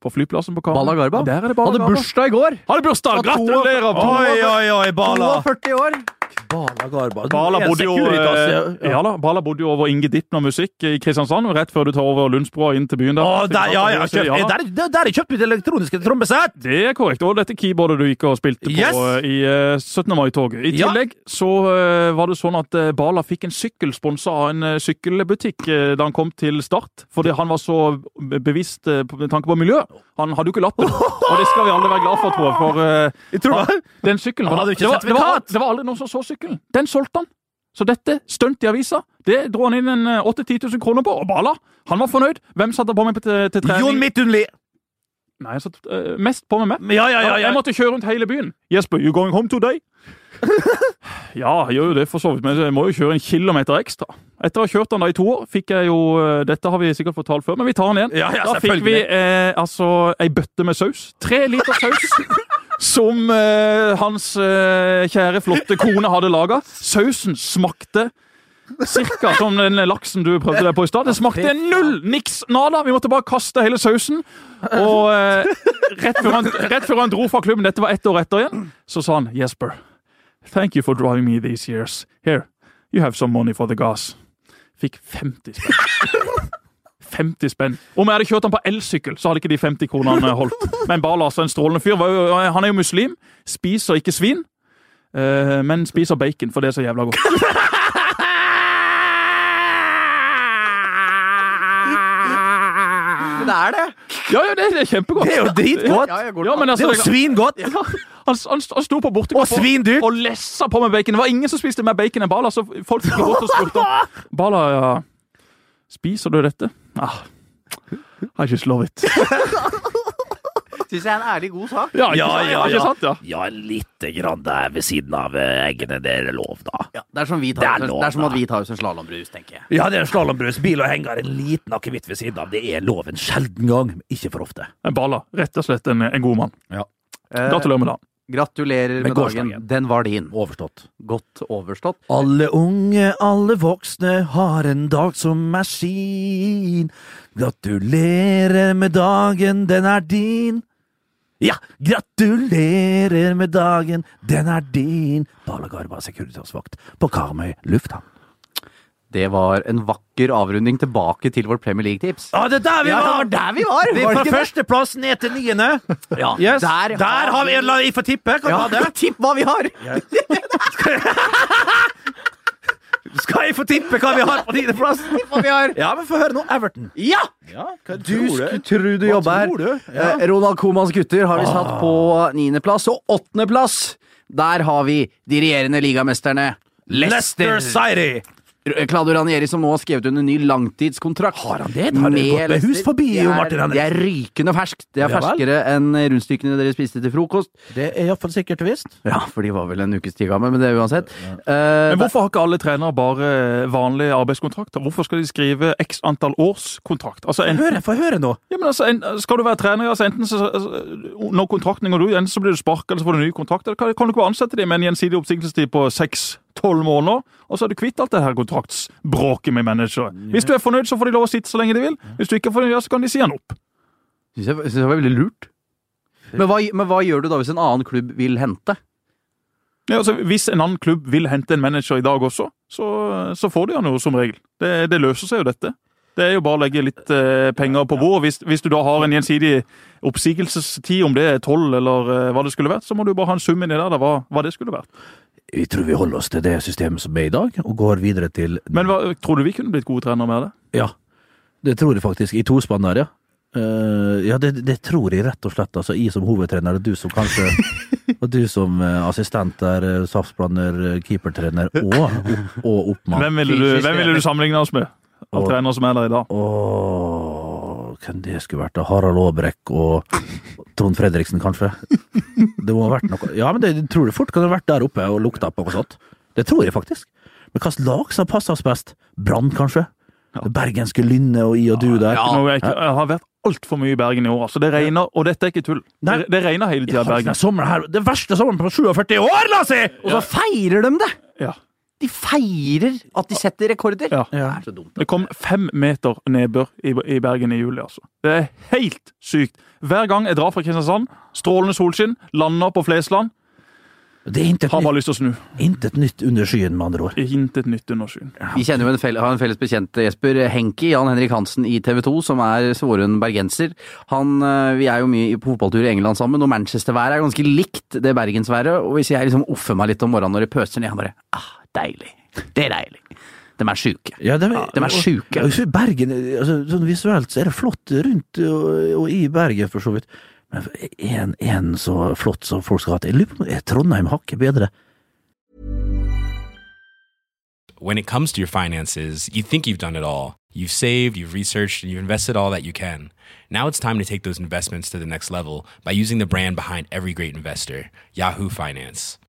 På flyplassen på Karmøy. Bala Garba. Hadde bursdag i går! Hadde bursdag! Gratulerer! Oi, oi, oi, Bala! 42 år! Bala Garbar. Bala bodde, jo, Securitas, eh, ja, da, Bala bodde jo over Inge Dittner Musikk i Kristiansand, rett før du tar over Lundsbroa inn til byen. der. Å, der, ja, ja, kjøpt, Ja, der, der, der er kjøpt mitt elektroniske trommesett! Det er korrekt. Og dette keyboardet du gikk og spilte på Yes! eh, i uh, 17. mai-toget. I Ja. tillegg så uh, var det sånn at uh, Bala fikk en sykkel sponsa av en eh, sykkelbutikk eh, da han kom til Start. Fordi han var så bevisst eh, med tanke på miljø. Han hadde jo ikke lappen. Og det skal vi alle være glad for, tror jeg. For eh, Jeg tror det. den sykkelen Han hadde ikke det, var, det, var, det var aldri noen som så sykkelen. Den solgte han. Så dette stunt i avisa, det dro han inn en eh, 8000-10 000 kroner på. Og Bala, han var fornøyd. Hvem satte på meg til, til trening? Jon Midtunli! Nei, jeg satte uh, mest på meg med. Ja, ja, ja. ja. Jeg måtte kjøre rundt hele byen. Jesper, you going home today? Ja, jeg gjør jo det for så vidt, men jeg må jo kjøre en kilometer ekstra. Etter å ha kjørt den da i to år, fikk jeg jo eh, Dette har vi sikkert fortalt før, men vi tar den igjen. Ja, ja, da fikk vi eh, altså ei bøtte med saus. Tre liter saus. Som eh, hans eh, kjære, flotte kone hadde laga. Sausen smakte Cirka som den laksen du prøvde deg på i stad. Det smakte null! Niks! Nada! Vi måtte bare kaste hele sausen. Og eh, rett, før han, rett før han dro fra klubben, dette var ett år etter igjen, så sa han Jesper, thank you for driving me these years. Here, you have some money for the gas. Fikk 50 spenn. 50 spenn. Om jeg hadde kjørt han på elsykkel, så hadde ikke de 50 kronene holdt. Men Bala, er en strålende fyr. Han er jo muslim. Spiser ikke svin, eh, men spiser bacon, for det er så jævla godt. Det er det! Ja, ja, det, det er kjempegodt. Det er jo dritgodt! Ja, Ja, Det altså, er jo svingodt! Ja, han, han, han sto på bortekamp Og svindyrt! og lessa på med bacon. Det var ingen som spiste mer bacon enn Bala, så folk gikk bort og spurte om Bala, ja, spiser du dette? Ah, I just love it. Syns jeg er en ærlig, god sak. Ja, Ja, ja, ikke ja. sant? Ja. Ja, lite grann der ved siden av eh, eggene. Det er lov, da. Ja, det, er som vi Det er det, er som at vi tar oss en slalåmbrus, tenker jeg. Ja, det er slalåmbrus, bil og henger, en liten akevitt ved siden av. Det er lov en sjelden gang, men ikke for ofte. En Bala, rett og slett en, en god mann. Ja. Gratulerer med dagen. Gratulerer Med med, dagen. Den var din. Overstått. Godt overstått. Alle unge, alle voksne har en dag som er sin. Gratulerer med dagen, den er din. Ja, gratulerer med dagen, den er din. Bala Garba Securitas-vakt på Karmøy lufthavn. Det var en vakker avrunding tilbake til vårt Premier League-tips. Ja, det er der vi Ja, det var! var der vi var! Vi Var fra førsteplass ned til niende. Ja, Yes. der, Der, har vi en eller annen får tippe. Kan ja, ha det? Tipp hva vi har! Skal jeg få tippe hva vi har på tiendeplass? Ja, men få høre nå. Everton. Ja! Ja, Du skulle tro du jobber her. Ja. Eh, Ronald Comans gutter har vi satt på niendeplass, og åttendeplass, der har vi de regjerende ligamesterne Leicester City. Claudio Ranieri som nå har skrevet under ny langtidskontrakt. Har han det? Har det gått med hus forbi, det jo, Martin Henriksen? det er rykende ferskt. Det er Ja ferskere enn rundstykkene dere spiste til frokost. Det er iallfall sikkert visst. Ja, for de var vel en ukes tid gamle, men det er uansett. Eh, Men hvorfor har ikke alle trenere bare vanlige arbeidskontrakter? Hvorfor skal de skrive x antall års kontrakt? Altså, enten, høre, få høre nå. ja, men altså, en, skal du være trener, altså, enten så, altså, når kontrakten går ut, enten så blir du sparket, eller så får du ny kontrakt. Eller kan, kan du ikke bare ansette dem med en gjensidig oppsigelsestid på seks-tolv måneder, og så er du kvitt alt det her kontraktsbråket med manager. Hvis du er fornøyd, så får de lov å sitte så lenge de vil. Hvis du ikke er fornøyd, så kan de si han opp. Synes jeg, synes jeg var veldig lurt. Men hva, men hva gjør du da hvis en annen klubb vil hente? Ja, altså, hvis en annen klubb vil hente en manager i dag også, så, så får de han jo som regel. Det, det løser seg jo dette. Det er jo bare å legge litt eh, penger på bordet. Hvis, hvis du da har en gjensidig oppsigelsestid, om det er tolv eller eh, hva det skulle vært, så må du bare ha en sum inni der, da, hva, hva det skulle vært. Vi tror vi holder oss til det systemet som er i dag, og går videre til Men hva, tror du vi kunne blitt gode trenere med det? Ja, det tror jeg faktisk. I tospann der, ja. Uh, ja, det, det tror jeg rett og slett. Altså, jeg som hovedtrener, og du som kanskje Og du som uh, assistent der, uh, saftblander, eh, keepertrener og, og oppmann. Hvem ville du, hvem ville du sammenligne oss med? Av trenere som er der i dag? Åh, hvem det skulle vært? da? Harald Aabrekk og Trond Fredriksen, kanskje? Det må ha vært noe Ja, men det tror du fort kan ha vært der oppe og lukta på noe sånt. Det tror jeg faktisk. Men hvilket lag som passer oss best? Brann, kanskje? Det bergenske Lynne og i og du der? Ja, jeg, jeg har vært altfor mye i Bergen i år. altså Det regner, og dette er ikke tull. Det, det regner hele tida i Bergen. her, det verste sommeren på 47 år, la oss si! Og så feirer de det! Ja. De feirer at de setter rekorder. Ja. Det er så dumt. Det kom fem meter nedbør i, i Bergen i juli, altså. Det er helt sykt. Hver gang jeg drar fra Kristiansand, strålende solskinn, lander på Flesland, Det er intet, har bare lyst til å snu. intet nytt under skyen, med andre ord. Intet nytt under skyen. Vi kjenner jo en, fel har en felles bekjent, Jesper Henki, Jan Henrik Hansen i TV 2, som er svoren bergenser. Han, eh, vi er jo mye på fotballtur i England sammen, og Manchester-været er ganske likt det bergensværet. Og hvis jeg liksom offer meg litt om morgenen når det pøser ned, han bare ah, deilig. Det er deilig. De er sjuke. Ja, det, de er sjuke. Ja, og, Bergen, altså, sånn visuelt så er det flott rundt og, og i Bergen, for så vidt. Men en, en så flott som folk skal ha til Jeg lurer på om er Trondheim hakket bedre. when it comes to your finances, you think you've done it all. You've saved, you've researched, and you've invested all that you can. Now it's time to take those investments to the next level by using the brand behind every great investor, Yahoo Finance.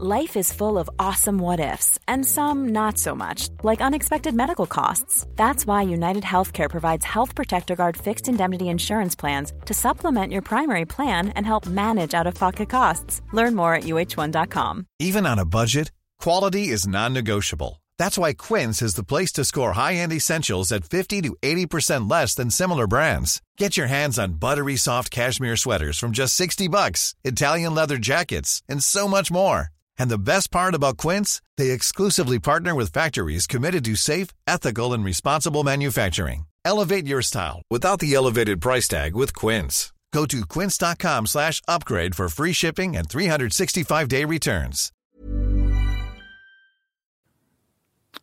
Life is full of awesome what ifs, and some not so much, like unexpected medical costs. That's why United Healthcare provides Health Protector Guard fixed indemnity insurance plans to supplement your primary plan and help manage out of pocket costs. Learn more at uh1.com. Even on a budget, quality is non-negotiable. That's why Quince is the place to score high-end essentials at 50 to 80% less than similar brands. Get your hands on buttery soft cashmere sweaters from just 60 bucks, Italian leather jackets, and so much more. And the best part about Quince, they exclusively partner with factories committed to safe, ethical, and responsible manufacturing. Elevate your style without the elevated price tag with Quince. Go to quince.com slash upgrade for free shipping and 365-day returns.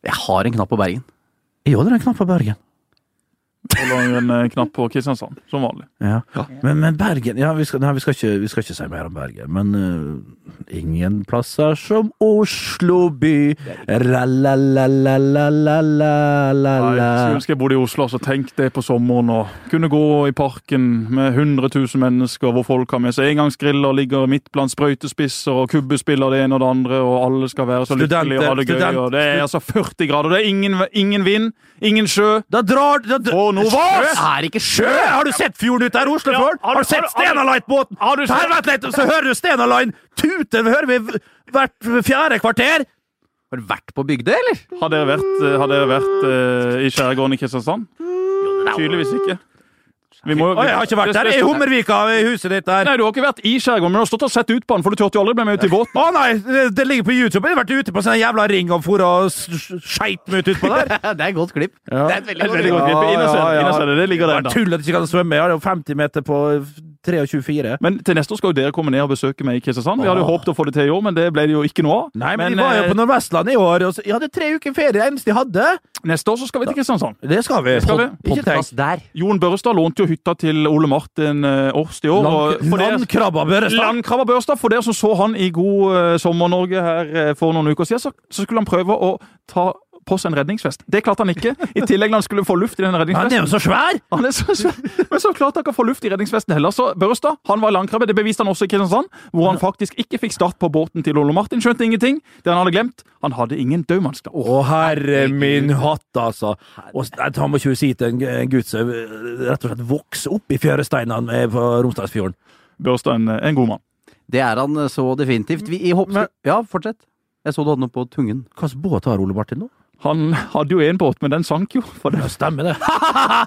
Jeg har en knapp på Bergen. Jeg holder en knapp på Bergen. Holder en eh, knapp på Kristiansand, som vanlig. Ja. Men, men Bergen ja, vi, skal, nei, vi, skal ikke, vi skal ikke si mer om Bergen. Men uh, ingen plasser som Oslo by. Ra-la-la-la-la-la-la-la. Skulle ønske jeg bodde i Oslo, så tenk det på sommeren og kunne gå i parken med 100 000 mennesker hvor folk har med seg engangsgriller, ligger midt blant sprøytespisser og kubbespiller det ene og det andre, og alle skal være så lykkelige og ha det gøy. Og det er altså 40 grader, det er ingen, ingen vind, ingen sjø. Da drar da, da, Novås! Er ikke sjø! Har du sett fjorden ut der, Oslofjorden? Ja, har du- har du sett har du- har du- Stena Light-båten? har Helvete, litt, så hører du Stenaline tute! hører vi hvert fjerde kvarter. Har du vært på Bygdøy, eller? Har dere vært, eh, har dere vært uh, i skjærgården i Kristiansand? Tydeligvis ikke. Vi må, Å, jeg har ikke vært der. I Hummervika, i huset ditt der. Nei, du har ikke vært i skjærgården, men du har stått og sett ut på den, for du turte jo aldri bli med ut i båten. Å nei, det, det ligger på YouTube. Jeg har vært ute på sånn jævla ring og for og skeit meg ut utpå der. Det er et godt klipp. Ja. Det er et veldig Et veldig klipp. godt klipp. Inn ja, ja, det, inn og se det. Det ligger der Bare tull at du ikke kan svømme. Jeg har jo 50 meter på 23. Men til neste år skal jo dere komme ned og besøke meg i Kristiansand. Vi hadde jo håpet å få det til i år, men det ble det jo ikke noe av. Nei, men, de var jo eh, på Nordvestlandet i år. Og så, jeg hadde tre uker ferie. Det eneste de hadde. neste år så skal vi til Kristiansand. Det skal vi. skal vi. Ikke tenk. Der. Jon Børrestad lånte jo hytta til Ole Martin eh, Årst i år. landkrabba Børrestad. Landkrabba Børstad, for dere som så han i God eh, sommer-Norge her for noen uker siden, så, så skulle han prøve å ta på seg en redningsvest. Det klarte han ikke. I tillegg når han skulle få luft i den Han er jo så svær! Han er så svær. Men så klarte han ikke å få luft i redningsvesten heller. Så Børstad han var i landkrabbe. Det beviste han også i Kristiansand, hvor han faktisk ikke fikk start på båten til Ole Martin. Skjønte ingenting. Det han hadde glemt, han hadde ingen dødmannskap Å, herre min hatt, altså. Og, han må ikke si til en, gutt som eh, rett og slett vokser opp i fjøresteinene på Romsdalsfjorden. Børstad en, en god mann. Det er han så definitivt. Vi, i. Men- Ja, fortsett. Jeg så du hadde noe på tungen. Hvilken båt har Ole Martin nå? Han hadde jo én båt, men den sank jo. For det, Ja, stemmer det.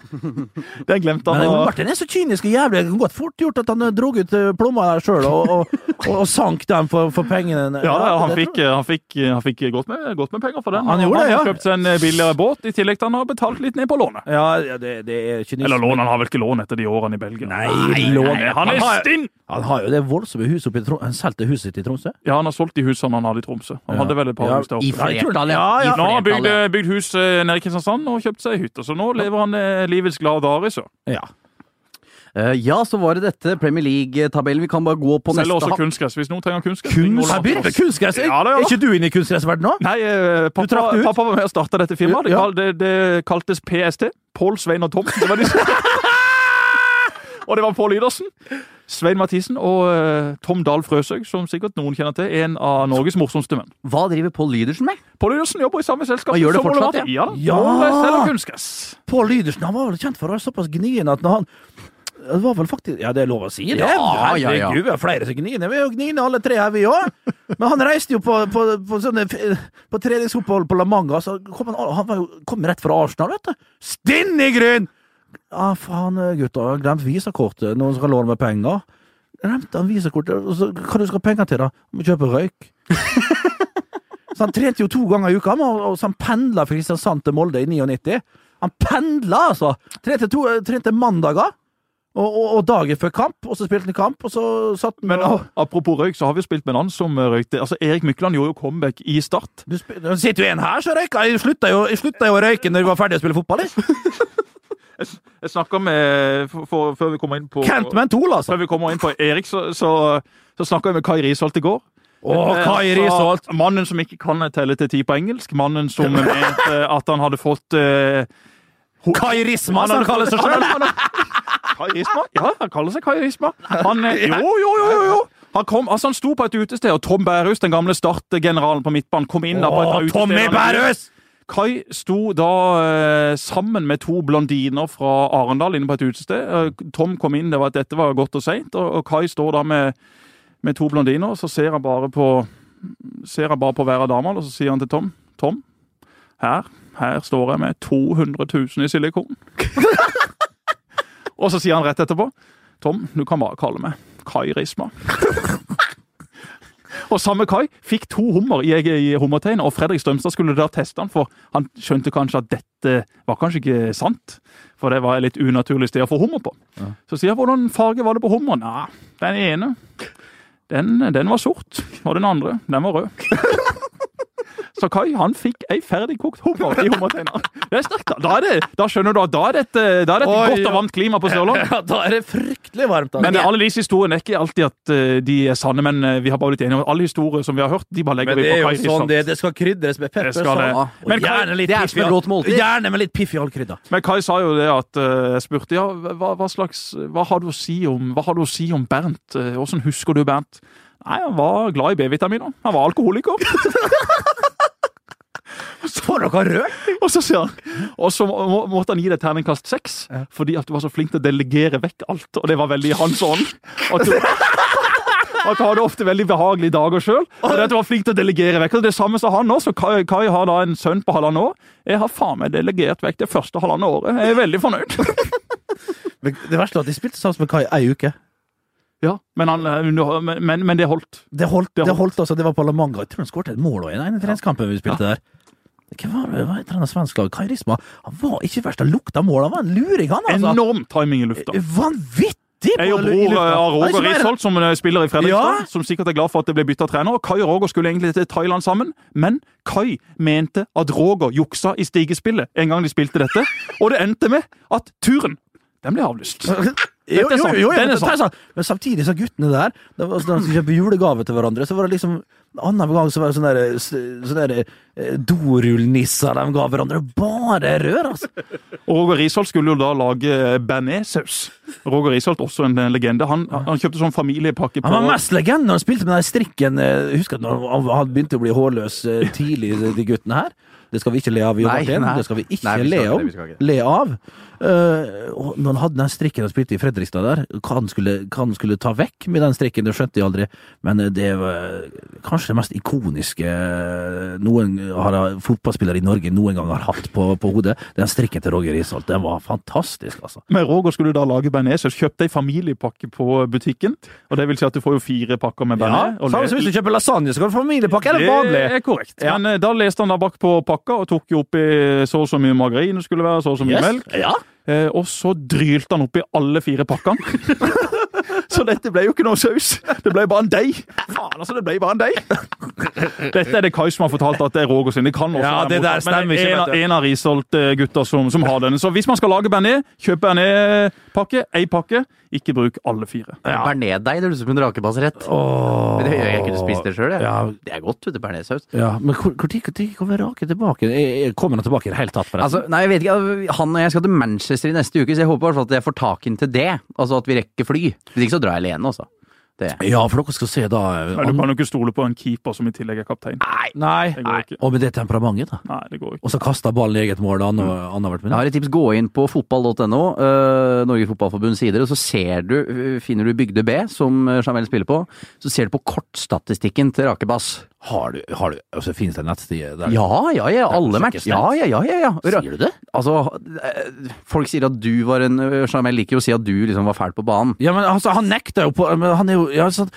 den glemte han. Men Martin er så kynisk og jævlig. Det kan godt fort gjort at han dro ut plommene plomma der sjøl og, og, og, sank dem for, for pengene. Ja, ja, han fikk, han fikk, han fikk godt, med, godt med penger for den. Han gjorde det, ja. har kjøpt seg en eh, billigere båt, i tillegg til han har betalt litt ned på lånet. Ja, det, det er kynisme. Eller lån, han har vel ikke lån etter de årene i Belgia? Nei, lån. Han er stinn! han har jo det voldsomme huset oppe i Tromsø. Han solgte huset sitt i Tromsø. Ja, han har solgt de husene han hadde i Tromsø. Han hadde vel et par Ja, hus der I oppe. Ja, ja. Har han bygd, bygd hus eh, nede i Kristiansand og kjøpt seg hytte, så nå lever han eh, livets glade dager. så. Ja. Eh, ja, så var det dette Premier League-tabellen. Vi kan bare gå på Selv neste også ha- kunstgress, hvis noen trenger kunstgress. Kunst, kunstgress. Ja. Er ikke du inne i kunstgressverdenen nå? Nei, eh, pappa, pappa var med og starta dette firmaet. Det, Ja. det, det kaltes PST. Pål, Svein og Tom. Det var de og det var Pål Idersen, Svein Mathisen og eh, Tom Dahl Frøshaug, som sikkert noen kjenner til. En av Norges morsomste menn. Hva driver Pål Lydersen med? Pål Lydersen jobber i samme selskap Og gjør det fortsatt, ja? Ja, ja. Pål Lydersen han var vel kjent for å være såpass gnien at når han det var vel faktisk Ja, det er lov å si det. Ja, ja, ja. Herregud, vi har flere som gniner. Vi er jo gniende alle tre her, vi òg. Men han reiste jo på, på, på, sånne, på treningsopphold på La Manga. Så kom han, han jo, kom rett fra Arsenal, vet du. Stinn ah, faen, gutter, jeg har Glemt visakortet. Noen skal låne meg penger. Glemte han visakortet. Så, hva du skal ha penger til, da? Må kjøpe røyk. Så han trente jo to ganger i uka, og og så han pendla fra Kristiansand til Molde i 99. Han pendla, altså! Trente, to, trente mandager. Og, og, og dagen før kamp, og så spilte han kamp, og så satt han Men og, apropos røyk, så har vi spilt med en annen som eh, røykte. Altså, Erik Mykland gjorde jo comeback i Start. du spil, sitter jo en her som røyka! Jeg slutta jo, jeg slutta jo å røyke når vi var ferdig å spille fotball. Jeg. Jeg snakka med for, for, Før vi kommer inn på Kent Mentol, altså! Før vi kommer inn på Erik, så, så, så snakka jeg med Kai Risholt i går. Åh, Kai Eh, Risholt! fra Mannen som ikke kan telle til ti på engelsk. Mannen som mente at han hadde fått uh, Kai Risma, Han som han kaller seg sjøl! Kai Risma? Ja, han kaller seg Kai Risma. Han, eh, jo, jo, jo, jo, jo! Han, kom, altså han sto på et utested, og Tom Bærhus, den gamle Start-generalen på midtbanen, kom inn da på et utested. av. Tommy Bærhus! Kai sto da eh, sammen med to blondiner fra Arendal inne på et utested. Eh, Tom kom inn, det var at dette var godt og seint, og, og Kai står da med, med to blondiner, og så ser han bare på ser han bare på hver av damene, og så sier han til Tom Tom, her, her står jeg med 200 000 i silikon. og så sier han rett etterpå Tom, du kan bare kalle meg Kai Risma. Og samme Kai fikk to hummer i, i hummertegnet, og Fredrik Strømstad skulle da teste han, for han skjønte kanskje at dette var kanskje ikke sant. For det var et litt unaturlig sted å få hummer på. Så sier jeg hvordan farge var det på hummeren? Ja, den ene, den, den var sort, og den andre, den var rød. Så Kai han fikk ei ferdigkokt hummer i hummerteineren. Det er sterkt. Da, er det, da skjønner du at da er det et, da er det et Oi, godt og varmt klima på Sørlandet. Ja, da er det fryktelig varmt. Da. Men alle disse historiene er ikke alltid at eh, de er sanne, men eh, vi har bare blitt enige om alle historier som vi har hørt, de bare legger Men vi det på Kai sånn det, det skal krydres med pepper. Det det. sånn. Ja. Men Kai- gjerne litt er måltid. Gjerne med litt piff i all krydder. Men Kai sa jo det at eh, jeg spurte ja, hva, hva slags Hva har du å si om, hva har du å si om Bernt? Åssen husker du Bernt? Nei, Han var glad i B-vitaminer. Han var alkoholiker. For noe rød? Og så sier han Og så må, må- måtte han gi deg terningkast seks, fordi at du var så flink til å delegere vekk alt. Og det var veldig i hans ånd. At du, at du hadde ofte veldig behagelige dager sjøl. Du var flink til å delegere vekk. Og det samme som han nå. Så Kai, Kai har da en sønn på halvannet år. Jeg har faen meg delegert vekk det første halvannet året. Jeg er veldig fornøyd. Men Det verste var at de spilte sammen med Kai ei uke. Ja, men, han, eh, men, men, det holdt. Det holdt, Det det holdt. holdt altså. Det var på La Manga. Jeg tror han skåret et mål også i den treningskampen vi spilte der. Hvem var det? Hva heter han svensk lag? Kai Risma. Han var ikke verst. Han lukta mål. Han var en luring, han, altså. Enorm timing i lufta. Vanvittig! Jeg og bror eh, av er Roger Risholt, som eh, spiller i Fredrikstad, Ja. som sikkert er glad for at det ble bytta trener. Kai og Roger skulle egentlig til Thailand sammen, men Kai mente at Roger juksa i stigespillet en gang de spilte dette, og det endte med at turen den ble avlyst. Jo, jo, jo, jo, er men, samtidig så guttene der da de skulle kjøpe julegave til hverandre, så var det liksom Annen gang så var det sånne, der, sånne der, eh, dorullnisser de ga hverandre. Bare rør, altså! Og Roger Risholt skulle jo da lage bearnéssaus. Roger Risholt, også en eh, legende. Han, han kjøpte sånn familiepakke på Han var mest legende når han spilte med den strikken. eh, Husker at når han begynte å bli hårløs eh, tidlig, de guttene her. Det skal vi ikke le av, Jo Martin. nei. Det skal vi ikke Nei, vi skal le ikke om. det, vi ikke. Le av. Uh, når han hadde den strikken han spilte i Fredrikstad der, hva han skulle, hva han skulle ta vekk med den strikken, det skjønte jeg aldri. Men eh, det var kanskje det mest ikoniske eh, noen har, fotballspillere i Norge noen gang har hatt på, på hodet. Den strikken til Roger Isholt, den var fantastisk, altså. Men Roger skulle da lage bearnéssaus. Kjøpte ei familiepakke på butikken. og Det vil si at du får jo fire pakker med bearnés. Ja, Samme som hvis du kjøper lasagne, så kan du få familiepakke eller vanlig. Det er korrekt. Ja. Men eh, da leste han da bak på pakka og tok jo oppi så og så mye margarin det skulle være, så og så mye Yes. melk. Ja. Eh, og så drylte han oppi alle fire pakkene. så dette ble jo ikke noe saus. Det ble bare en deig. Faen, altså, det ble bare en deig. Dette er det Kai som har fortalt at det er Roger sin. Det kan også Ja, være det der stemmer ikke, En, du. en av Risholt-gutta som, som har denne. Så hvis man skal lage bearnés, kjøp bearnés-pakke, ei pakke. Ikke bruk alle fire. Bearnésdeig, det høres ut som en rakebasrett. Oh. Men det jeg ikke spist det sjøl, jeg. Ja. Det er godt, vet du, bearnéssaus. Ja, men tid kommer Rake tilbake? Kommer han tilbake i det hele tatt, forresten? Altså, nei, jeg vet ikke. Han og jeg skal til Manchester i neste uke, så jeg håper i hvert fall at jeg får tak inn til det. Altså at vi rekker fly. Hvis ikke så drar jeg alene, altså. Det. ja, for dere skal se da Nei, du kan jo ikke stole på en keeper som i tillegg er kaptein. Nei, nei. Det ikke. Og med det temperamentet, da. Nei, det går ikke. Og så kasta ballen i eget mål da annethvert Jeg har et tips. Gå inn på fotball.no, uh, Norges Fotballforbunds sider, og så ser du, øh, finner du Bygde B, som øh, Jamel spiller på. Så ser du på kortstatistikken til Rakebass. Har du, har du altså, Finnes det nettsider der? Ja, ja, ja. Alle matcher. Ja, ja, ja. ja, ja. Sier du det? Altså, øh, folk sier at du var en Jeg Jamel liker jo å si at du liksom var fæl på banen. Ja, men altså, han nekter jo på men Han er jo ja, sånn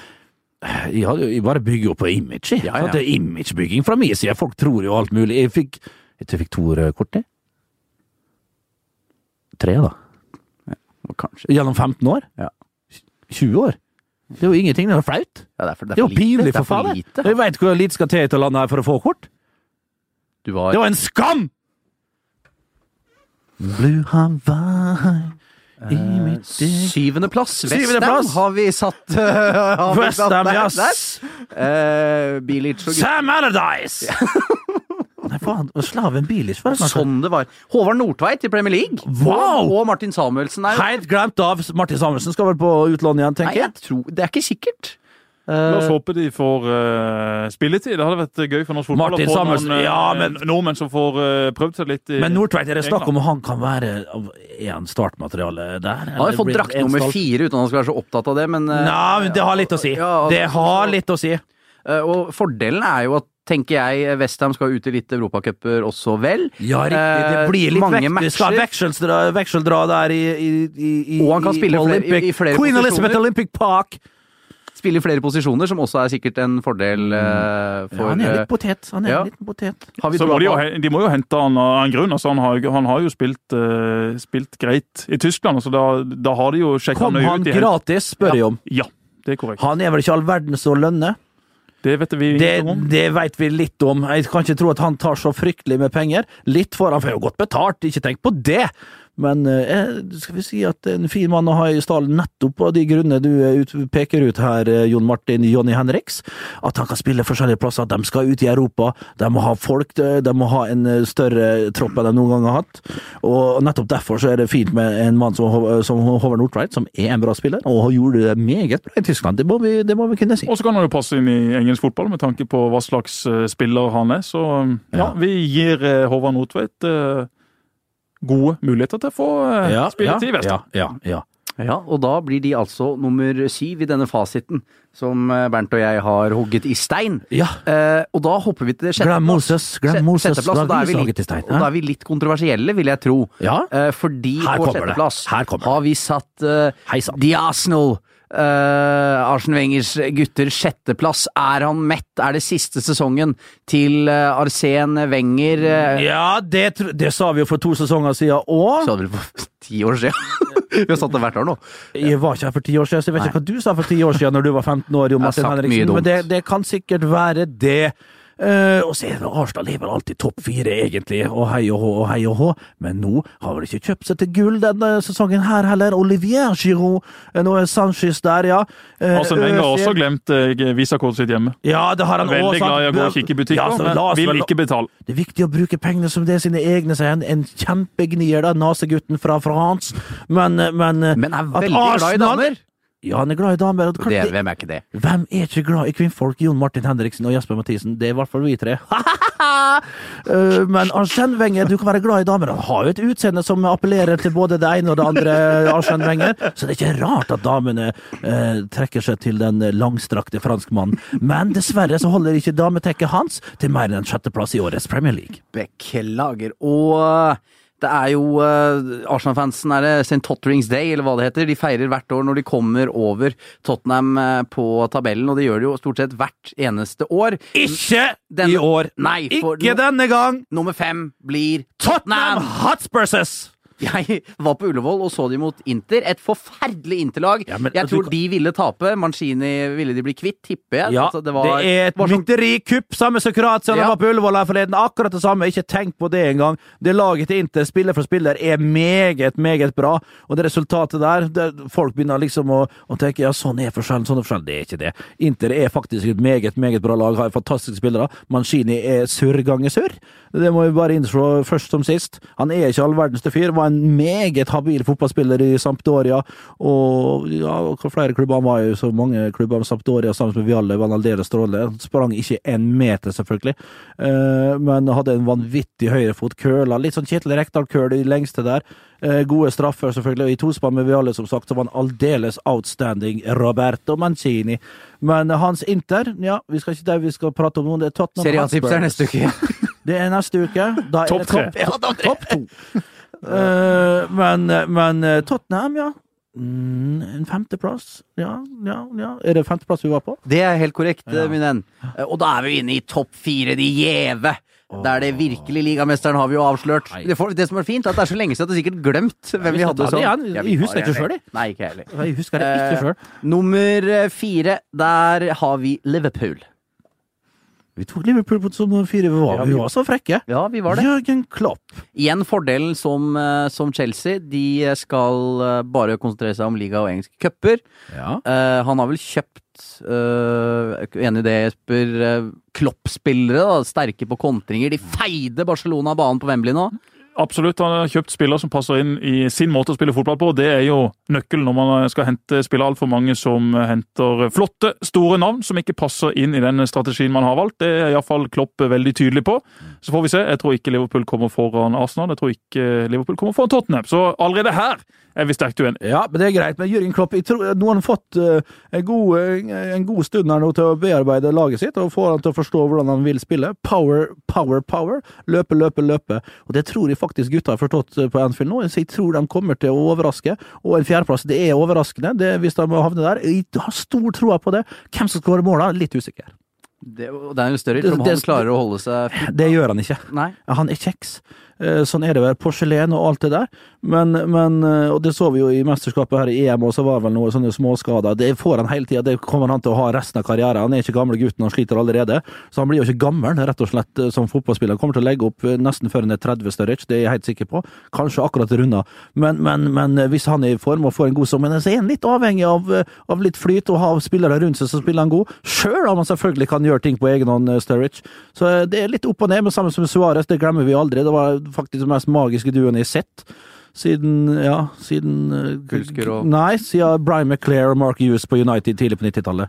jeg, jeg bare bygger jo på image, jeg. Ja, ja. Det er imagebygging fra min side. Folk tror jo alt mulig. Jeg fikk Jeg tror jeg fikk to røde kort, jeg. Tre, da. Og Kanskje. Gjennom 15 år? Ja. 20 år? Det er jo ingenting. Det er jo flaut. Ja, det er for, Det er jo er jo pinlig, Det for faen. Jeg veit hvor lite skal til til landet her for å få kort. Du var, Det var en skam! Blue Hawaii i mitt Syvendeplass. Plass. har vi satt Uh, Westham, yes! Eh, og Sam Allardyce! Nei, faen. og Slaven Bilic, var det. Sånn det var. Håvard Nordtveit i Premier League. Wow! Og Martin Samuelsen er Helt glemt av. Martin Samuelsen skal vel på utlån igjen, tenker Nei, jeg. tror, Det er ikke sikkert. La oss Eh, håpe de får uh, spilletid. Det hadde vært gøy for norsk fotball Martin å få noen uh, ja, men- nordmenn som får uh, prøvd seg litt. i Men Nordtveit, er det snakk om han kan være En startmateriale der? han har fått drakt nummer fire uten at han skal være så opptatt av det, men eh, Nei, men det har litt å si. Ja, altså, Det har litt å si. eh, Og fordelen er jo at tenker jeg, Westham skal ut i litt europacuper også, vel. Ja, riktig. Det Eh, blir litt mange vekk. Skal vekseldra, vekseldra der i, i, i, i Og han kan i spille flere- Olympic. i- i flere Queen posisjoner. Elizabeth Olympic Park. Spiller i flere posisjoner, som også er sikkert en fordel eh, Ja, han er eh, litt potet. Han er ja. en liten potet. Har vi Så må de, jo, de må jo hente han av en grunn. Altså, han, har, han har jo spilt, uh, spilt greit i Tyskland, så da, da har de jo sjekka han ut. Kom han gratis, spør jeg om. Ja, det er korrekt. Han er vel ikke all verden så lønne? Det vet vi Det, ingenting om. det vet vi litt om. Jeg kan ikke tro at han tar så fryktelig med penger. Litt for han får jo godt betalt, ikke tenk på det. Men eh, skal vi si at en fin mann å ha i stallen nettopp av de grunnene du eh, ut, peker ut her, eh, Jon Martin Jonny Henriks. At han kan spille forskjellige plasser. at De skal ut i Europa. De må ha folk, de må ha en større tropp enn de noen gang har hatt. Og nettopp derfor så er det fint med en mann som, som Håvard Nordtveit, som er en bra spiller, og gjorde det meget bra i Tyskland. Det må vi, det må vi kunne si. Og så kan han jo passe inn i engelsk fotball med tanke på hva slags spiller han er. Så ja, Ja. vi gir Håvard Nordtveit gode muligheter til å få ja, spilletid i Vestland. Ja, ja, ja. Ja, og da blir de altså nummer syv i denne fasiten som eh, Bernt og jeg har hugget i stein. Ja. Eh, og da hopper vi til sjetteplass. Glem Moses, glem Moses, Sjetteplass, og da er litt, og da er vi litt kontroversielle, vil jeg tro. Ja. Eh, fordi Her på sjetteplass Her kommer det. har vi satt uh. The Arsenal. Uh, Arsen Wengers gutter sjetteplass. Er han mett? Er det siste sesongen til uh, Arsen Wenger? Uh, Ja, det, det sa vi jo for to sesonger siden òg. Sa du for ti år siden. vi har satt det hvert år nå. Jeg var ikke her for ti år siden, så jeg vet ikke hva du sa for ti år siden når du var 15 år. Jo, Jeg har Martin sagt mye Henriksen, dumt. men det, det kan sikkert være det. Eh, og så er det Arsenal er vel alltid topp fire, egentlig, og hei og hå og hei og hå, men nå har vel ikke kjøpt seg til gull denne sesongen her heller. Olivier Giroud, eh, nå er Sanchez der, ja. Eh, altså, Wenger har også glemt eh, visakortet sitt hjemme. Ja, det har han Veldig også sagt. glad i å gå og kikke i butikker, Ja, men oss vil vel- ikke betale. Det er viktig å bruke pengene som det er sine egne, sier han. En kjempegnier, da, nasegutten fra France. Men, men, Men er at Arsenal, glad i damer. Ja, han er glad i damer. Det, det- hvem er ikke det? Hvem er ikke glad i kvinnfolk? Jon Martin Henriksen og Jesper Mathisen. Det er i hvert fall vi tre. uh, Men Arsène Wenger, du kan være glad i damer. Han har jo et utseende som appellerer til både det ene og det andre, Arsène Wenger. Så det er ikke rart at damene uh, trekker seg til den langstrakte franskmannen. Men dessverre så holder ikke dametekket hans til mer enn en sjetteplass i årets Premier League. Beklager. Og det er jo uh, Arsenal-fansen er det St. Totterings Day, eller hva det heter. De feirer hvert år når de kommer over Tottenham uh, på tabellen, og det gjør de jo stort sett hvert eneste år. Ikke denne, i år! Nei, for Ikke denne gang! Nummer fem blir Tottenham Tottenham! Hotspurses! Jeg var på Ullevål og så de mot Inter. Et forferdelig Interlag. Ja, men jeg tror kan- de ville tape. Mancini ville de bli kvitt, tipper jeg. Ja, Altså, det, var, er et sånn- mytterikupp, samme som Kroatia Ja. var på Ullevål her forleden. Akkurat det samme, ikke tenk på det engang. Det laget til Inter, spiller for spiller, er meget, meget bra. Og det resultatet der, der folk begynner liksom å, å tenke ja, sånn er forskjellen, sånn er forskjellen. Det er ikke det. Inter er faktisk et meget, meget bra lag, har fantastiske spillere. Mancini er surr ganger surr. Det må vi bare innslå først som sist. Han er ikke all verdens til fyr, var en meget habil fotballspiller i Sampdoria, og ja, flere klubber han var jo så mange klubber, Sampdoria sammen med Vialle var han aldeles strålende. Sprang ikke en meter, selvfølgelig, eh, men hadde en vanvittig høyrefot, køla, litt sånn Kjetil Rekdal-køl i lengste der. Eh, gode straffer, selvfølgelig, og i tospann med Vialle, som sagt, så var han aldeles outstanding Roberto Mancini. Men hans Inter, ja, vi skal ikke der vi skal prate om noe, det er Tottenham Serie A-tips er neste uke. Det er neste uke. Da er Topp det tre. Ja, topp topp to. Eh, men, men eh, Tottenham, ja. Mm, en femteplass. Ja, ja, ja. Er det femteplass vi var på? Det er helt korrekt, Ja. min venn. Eh, Og da er vi inne i topp fire, de gjeve. Der det virkelig ligamesteren har vi jo avslørt. Det, for, det som er fint, er at det er så lenge siden at du sikkert glemt hvem vi hadde sånn. vi Jeg husker ikke sjøl, selv. Nei, ikke jeg heller. Jeg husker det ikke Eh, sjøl. Nummer eh, fire, der har vi Liverpool. Vi tok Liverpool på nummer fire. Vi var, vi var så frekke. Ja, vi var det. Jørgen Klopp. Igjen fordelen som, eh, som Chelsea. De skal eh, bare konsentrere seg om liga og engelske cuper. Ja. Uh, han har vel kjøpt, uh, enig i det, Jesper, Klopp-spillere. Sterke på kontringer. De feide Barcelona banen på Wembley nå. Absolutt. Han har kjøpt spillere som passer inn i sin måte å spille fotball på. Det er jo nøkkelen når man skal hente spille altfor mange som henter flotte, store navn som ikke passer inn i den strategien man har valgt. Det er iallfall Klopp veldig tydelig på. Så får vi se. Jeg tror ikke Liverpool kommer foran Arsenal. Jeg tror ikke Liverpool kommer foran Tottenham. Så allerede her er vi sterkt uenige. Ja, men det er greit. Men Jørgen Klopp, jeg tror, nå har han fått eh, en, god, eh, en god stund her nå til å bearbeide laget sitt og få han til å forstå hvordan han vil spille. Power, power, power. Løpe, løpe, løpe. Og det tror jeg faktisk gutta har forstått eh, på Anfield nå. Så jeg tror de kommer til å overraske. Og en fjerdeplass, det er overraskende det, hvis de havner der. Jeg har stor tro på det. Hvem som skårer måla, litt usikker. Det, og det er jo større Det- om det- han klarer å holde seg fint. Det gjør han ikke. Nei. Han er kjeks. Eh, Sånn er det vel. Porselen og alt det der. Men, men eh, Og det så vi jo i mesterskapet her i EM, og så var vel noen sånne småskader. Det får han hele tida. Det kommer han til å ha resten av karrieren. Han er ikke gamle gutten, han sliter allerede. Så han blir jo ikke gammel, rett og slett, eh, som fotballspiller. Han kommer til å legge opp nesten før han er 30, Sturridge, det er jeg helt sikker på. Kanskje akkurat runda. Men, men, men hvis han er i form og får en god sommer, så er han litt avhengig av, av litt flyt og ha spillere rundt seg som spiller han god. Sjøl om han selvfølgelig kan gjøre ting på egen hånd, Sturridge. Så det er litt opp og ned, men sammen med Suárez, det glemmer vi aldri. Det var faktisk den mest magiske duoen jeg har sett. Siden ja, siden eh, Hulsker og- Nei, siden Brian McClair og Mark Hughes på United tidlig på 90-tallet.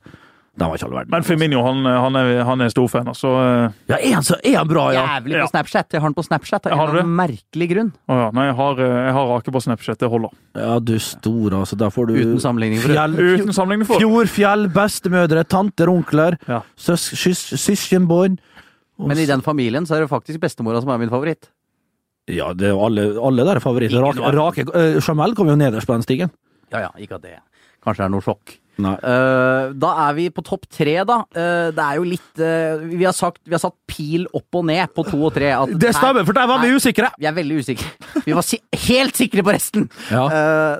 Den var ikke all verden. Men Firmino han, han, er, han er storfan, altså. eh, Ja, er han, så, er han bra, ja? Jævlig på Ja. Snapchat. Jeg har den på Snapchat av en Har du eller annen merkelig grunn. Å ja. Nei, jeg har, jeg har Rake på Snapchat. Det holder. Ja, du store, altså. Der får du Uten sammenligning. For Fjell, Uten sammenligning for Fjord, fjell, bestemødre, tanter, onkler, Ja. søs, sys- søskenbånd. Og Men i den familien så er det faktisk bestemora som er min favoritt. Ja, det er jo alle, alle der er favoritter. Rake, rake, uh, Jamel kom jo nederst på den stigen. Ja ja, ikke at det kanskje er noe sjokk. Eh, da er vi på topp tre, da. Uh, det er jo litt uh, vi, har sagt, vi har satt pil opp og ned på to og tre. Det stemmer, for der var vi usikre! Vi er veldig usikre. Vi var si helt sikre på resten! Ja.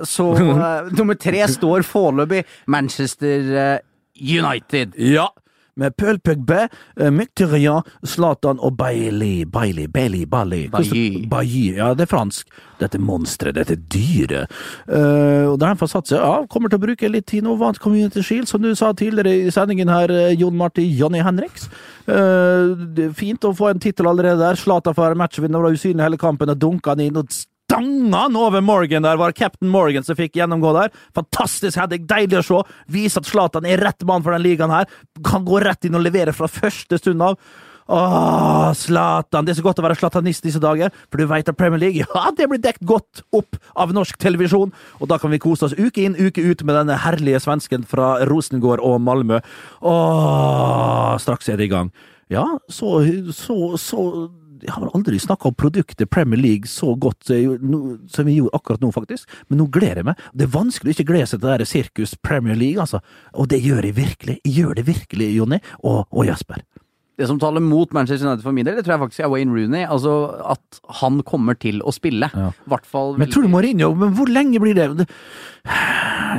Så nummer tre står foreløpig Manchester United. Ja. Med Pøl Pøgbe, Mykterian, Zlatan og Bailey. Bailey, Bailey, Bailey. Bailly. Ja, det er fransk. Dette monsteret, dette dyret. Uh, og der han får satt ja, kommer til å bruke litt tid nå. Vant Community Shield, som du sa tidligere i sendingen her, eh, Jon Marti Jonny Henriks. Uh, fint å få en tittel allerede der. Zlatan får matchvinner, var usynlig hele kampen og dunka han inn. og stanga han over Morgan der, var Captain Morgan som fikk gjennomgå der. Fantastisk heading, deilig å se. Vise at Zlatan er rett mann for den ligaen her. Kan gå rett inn og levere fra første stund av. Åh, Zlatan. Det er så godt å være zlatanist disse dager, for du veit at Premier League ja, det blir dekt godt opp av norsk televisjon, og da kan vi kose oss uke inn, uke ut med denne herlige svensken fra Rosengård og Malmö. Åh, straks er det i gang. Ja, så, så, så Jeg har vel aldri snakka om produktet Premier League så godt nå- som vi gjorde akkurat nå, faktisk. Men nå gleder jeg meg. Det er vanskelig å ikke glede seg til det der sirkus Premier League, altså. Og det gjør jeg virkelig. Jeg gjør det virkelig, Jonny og, og Jesper. Det som taler mot Manchester United for min del, det tror jeg faktisk er Wayne Rooney. Altså at han kommer til å spille. Ja. Fall Men tror du Mourinho Men hvor lenge blir det?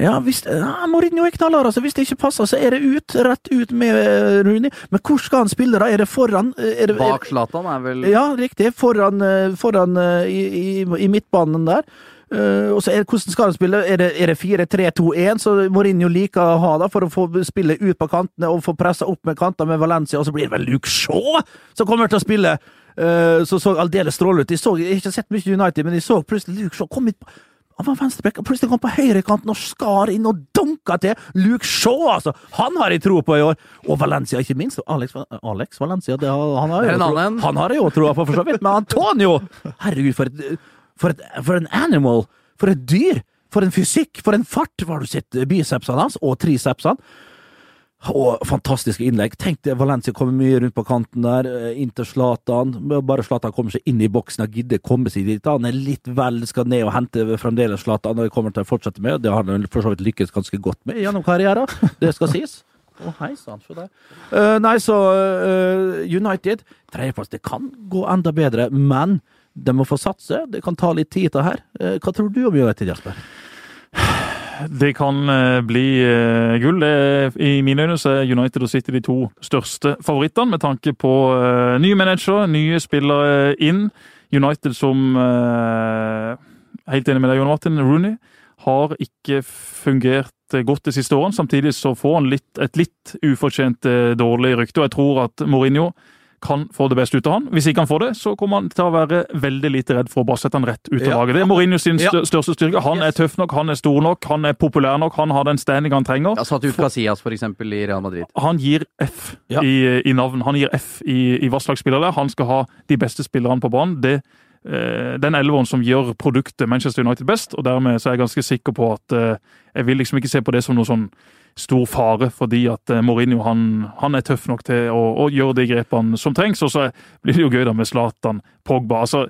Ja, hvis ja, Mourinho er knallhard, altså. Hvis det ikke passer, så er det ut. Rett ut med eh, Rooney. Men hvor skal han spille, da? Er det foran? Er det, Bak Zlatan er vel Ja, riktig. Foran, eh, foran eh, i, i, i midtbanen der. Eh, og så er, Hvordan skal han spille? Er det, er det 4-3-2-1, så Mourinho liker å ha da, for å få spille ut på kantene og få pressa opp med kanter med Valencia, og så blir det vel Luke Shaw som kommer til å spille! eh, så så aldeles strålende ut. Jeg, så, jeg har ikke sett mye United, men jeg så plutselig Luke Shaw komme hit han var venstreback, og plutselig kom på høyrekanten og skar inn og dunka til! Luke Shaw, altså! Han har jeg tro på i år! Og Valencia, ikke minst. Alex, Alex Valencia, det har, han har jeg jo troa på, for så vidt. Men Antonio! Herregud, for et, for et For en animal! For et dyr! For en fysikk! For en fart! Har du sett bicepsene hans? Og tricepsene? Og fantastiske innlegg. Tenk det, Valencia kommer mye rundt på kanten der, eh, inn til Zlatan. Bare Zlatan kommer seg inn i boksen og gidder komme seg dit. Han er litt vel skal ned og hente fremdeles Zlatan, og det kommer til å fortsette med. Det har han for så vidt lykkes ganske godt med gjennom karrieren, det skal sies. Å, hei sann, se der. Uh, nei, så uh, United, tredjeplass, det kan gå enda bedre, men de må få satse. Det kan ta litt tid, det her. Eh, hva tror du om United, Jasper? Det kan eh, bli eh, gull. I mine øyne er United og City de to største favorittene, med tanke på nye manager, nye spillere inn. United som Helt enig med deg, Jon Martin. Rooney har ikke fungert godt de siste årene. Samtidig så får han litt, et litt ufortjent dårlig rykte, og jeg tror at Mourinho kan få det beste ut av han. Hvis ikke han får det, så kommer han til å være veldig lite redd for å bare sette han rett ut av Ja. laget. Det er Mourinho sin Ja. største styrke. Han er tøff nok, han er stor nok, han er populær nok, han har den standing han trenger. Ja, Satt ut Casillas, for eksempel, i Real Madrid. Han gir F Ja. i, i navn. Han gir F i, i hva slags spiller det er. Han skal ha de beste spillerne på banen. Det, eh, den elveren som gjør produktet Manchester United best, og dermed så er jeg ganske sikker på at eh, jeg vil liksom ikke se på det som noe sånn stor fare, fordi at eh, Mourinho han, han er tøff nok til å, å gjøre de grepene som trengs. Og så blir det jo gøy da med Zlatan, Pogba. altså